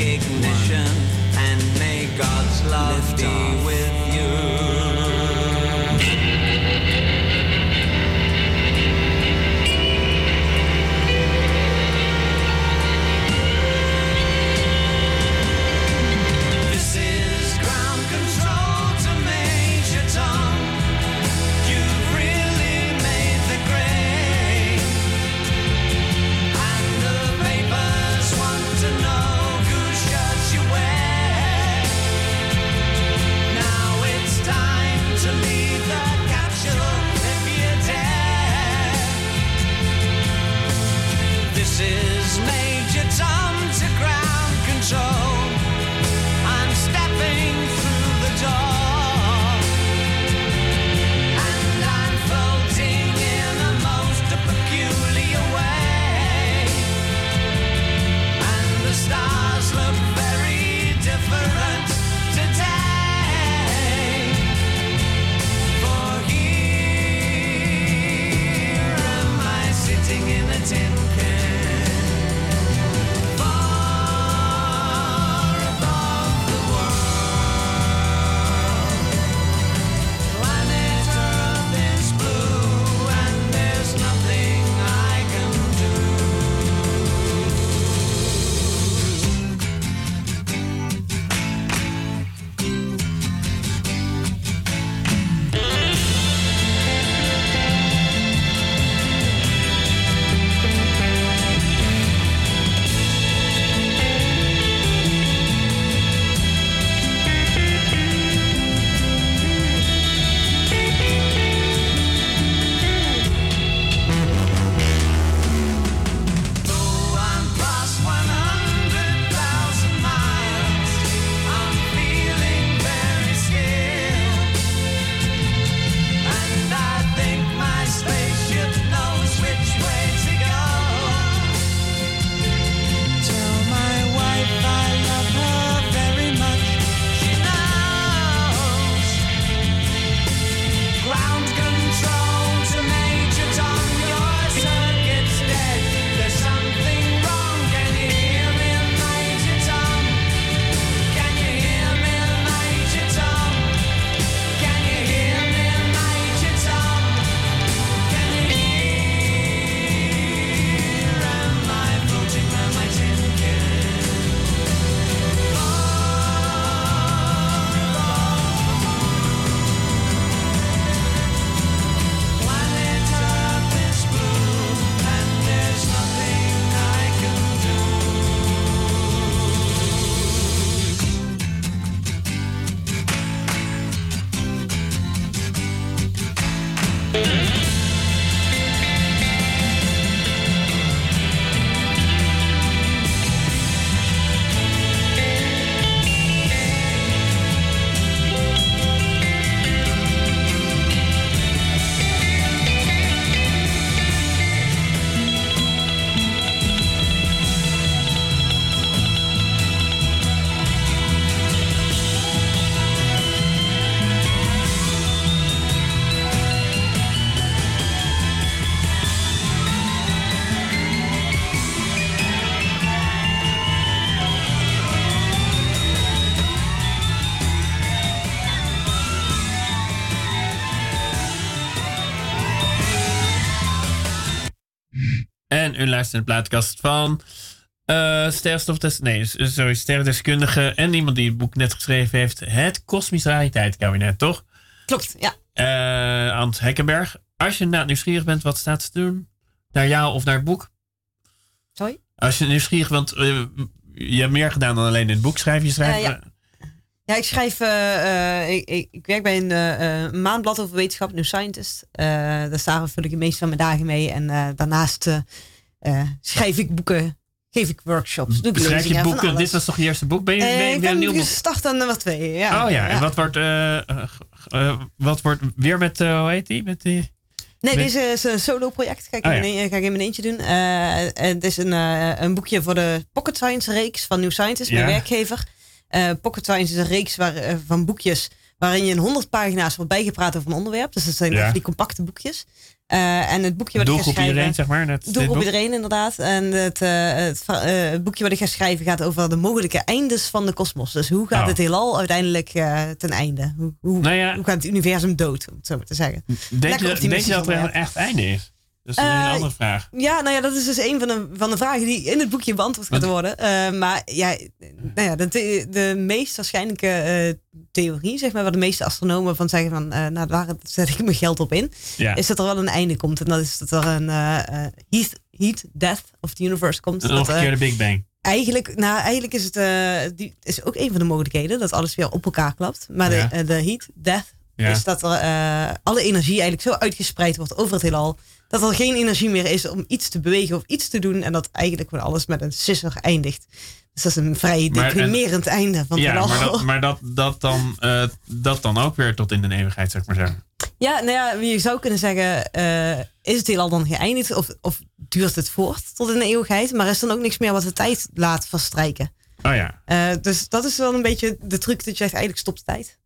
Ignition and may God's love be with u luistert naar de plaatkast van sterrenstofdes, nee, sorry, sterrendeskundige en iemand die het boek net geschreven heeft. Het Kosmisch Realiteitskabinet, toch? Klopt, ja. Eh Ant Hekkenberg. Als je inderdaad nieuwsgierig bent wat staat te doen, naar jou of naar het boek. Sorry? Als je nieuwsgierig bent, eh, je hebt meer gedaan dan alleen in het boek schrijven. Je schrijft, ja. Ja, ik schrijf. ik, ik, werk bij een maandblad over wetenschap, New Scientist. Daar staan vul ik de meeste van mijn dagen mee. En daarnaast schrijf ik boeken, geef ik workshops, doe ik Schrijf je boeken? Dit was toch je eerste boek? Ben je, ben je Eh, ik een ben nieuw boek? gestart aan nummer twee. Ja. Oh ja, en wat wordt, eh, eh, eh, wat wordt weer met, eh, hoe heet die? Met die? Nee, deze is een solo-project. Ga, ik Oh, in ja. ga ik in mijn eentje doen. Eh, en het is een, eh, een boekje voor de Pocket Science reeks van New Scientist, mijn Ja. werkgever. Eh, Pocket Science is een reeks waar, eh, van boekjes waarin je in 100 pagina's wordt bijgepraat over een onderwerp. Dus dat zijn Ja. die compacte boekjes. Eh, en het boekje wat ik ga Doelgroep schrijven... iedereen, zeg maar. Net Doelgroep iedereen, inderdaad. En het, eh, het, eh, het boekje wat ik ga schrijven gaat over de mogelijke eindes van de kosmos. Dus hoe gaat Oh. het heelal uiteindelijk ten einde? Hoe, hoe, Nou ja. hoe gaat het universum dood, om het zo maar te zeggen? Denk je, denk je dat er een echt einde is? Dat is een Eh, hele andere vraag. Ja, nou ja, dat is dus een van de, van de vragen die in het boekje beantwoord gaat worden. Eh, maar ja, nou ja de, de meest waarschijnlijke eh, theorie, zeg maar, waar de meeste astronomen van zeggen van, nou daar zet ik mijn geld op in, Ja. is dat er wel een einde komt. En dat is dat er een heat, heat death of the universe komt. Een omgekeerde Big Bang. Eigenlijk, nou, eigenlijk is het die is ook een van de mogelijkheden dat alles weer op elkaar klapt. Maar Ja. de, de heat death Ja. is dat er alle energie eigenlijk zo uitgespreid wordt over het heelal. Dat er geen energie meer is om iets te bewegen of iets te doen. En dat eigenlijk gewoon alles met een sisser eindigt. Dus dat is een vrij Maar- en- deprimerend einde van het Ja, maar, dat, maar dat, dat, dan, eh, dat dan ook weer tot in de eeuwigheid, zou ik maar zeggen. Ja, nou ja, je zou kunnen zeggen, eh, is het heelal dan geëindigd? Of, of duurt het voort tot in de eeuwigheid? Maar is dan ook niks meer wat de tijd laat verstrijken? Oh ja. Eh, dus dat is wel een beetje de truc dat je zegt, eigenlijk stopt de tijd.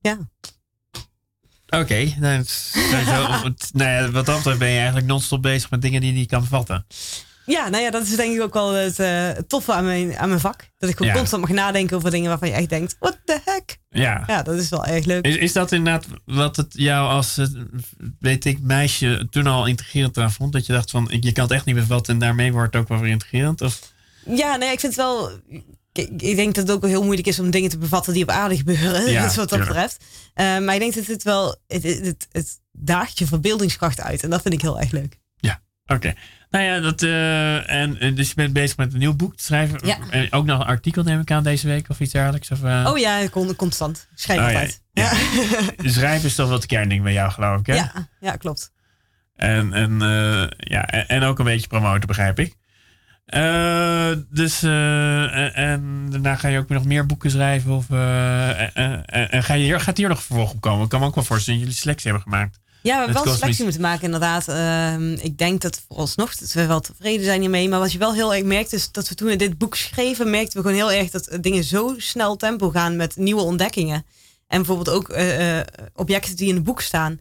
Ja. Oké, nou, sowieso- het- nou ja, wat dat betreft ben je eigenlijk non-stop bezig met dingen die je niet kan bevatten. Ja, nou ja, dat is denk ik ook wel het eh, toffe aan mijn, aan mijn vak. Dat ik gewoon Ja. constant mag nadenken over dingen waarvan je echt denkt, what the heck? Ja. Ja, dat is wel erg leuk. Is, is dat inderdaad wat het jou als, eh, weet ik, meisje toen al intrigerend aan vond? Dat je dacht van, je kan het echt niet bevatten en daarmee wordt het ook wel weer intrigerend? Of? Ja, nee, ik vind het wel... Ik, denk dat het ook heel moeilijk is om dingen te bevatten die op aarde gebeuren. Ja, dus wat dat betreft. Eh, maar ik denk dat het wel... Het, het, het, daagt je verbeeldingskracht uit. En dat vind ik heel erg leuk. Oké. Nou ja, dat, eh, en, en dus je bent bezig met een nieuw boek te schrijven. Ja. En ook nog een artikel neem ik aan deze week of iets dergelijks. Of, eh, Oh ja, constant. Schrijf Oh ja, altijd. ja. Ja. Schrijven is toch wel het kernding bij jou, geloof ik, hè? Ja, ja, klopt. En, en, eh, ja, en, en ook een beetje promoten, begrijp ik. Eh, dus, eh, en, en daarna ga je ook weer nog meer boeken schrijven? Of, eh, en, en- ga je hier, gaat hier nog vervolg op komen? Ik kan me ook wel voorstellen dat jullie selectie hebben gemaakt. Ja, we hebben wel selectie moeten maken, inderdaad. Ehm, ik denk dat vooralsnog dat we wel tevreden zijn hiermee. Maar wat je wel heel erg merkt, is dat we toen we dit boek schreven, merkten we gewoon heel erg dat dingen zo snel tempo gaan met nieuwe ontdekkingen. En bijvoorbeeld ook objecten die in het boek staan.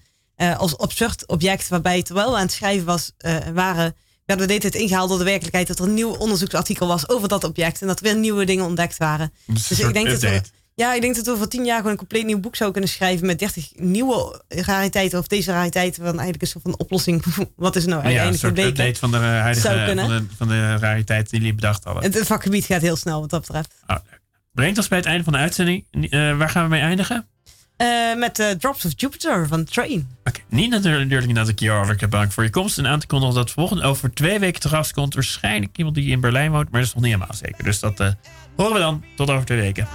als absurd object, waarbij terwijl we aan het schrijven was, waren, werden we de hele tijd ingehaald door de werkelijkheid dat er een nieuw onderzoeksartikel was over dat object. En dat er weer nieuwe dingen ontdekt waren. Dus, Dus ik denk dat we, ja, ik denk dat we voor tien jaar gewoon een compleet nieuw boek zouden kunnen schrijven met 30 nieuwe rariteiten. Of deze rariteiten van eigenlijk een soort van oplossing. Wat is nou Ja, een soort update van de eh, huidige Zou van de, van de rariteit die jullie bedacht hadden. Het, het vakgebied gaat heel snel wat dat betreft. Oh, leuk. Brengt ons bij het einde van de uitzending. Eh, waar gaan we mee eindigen? Eh, met eh, Drops of Jupiter van Train. Oké, niet natuurlijk dat ik je hartelijk heb bedankt voor je komst. En aan te kondigen dat volgende over twee weken te gast komt. Waarschijnlijk iemand die in Berlijn woont, maar dat is nog niet helemaal zeker. Dus dat eh, horen we dan. Tot over twee weken.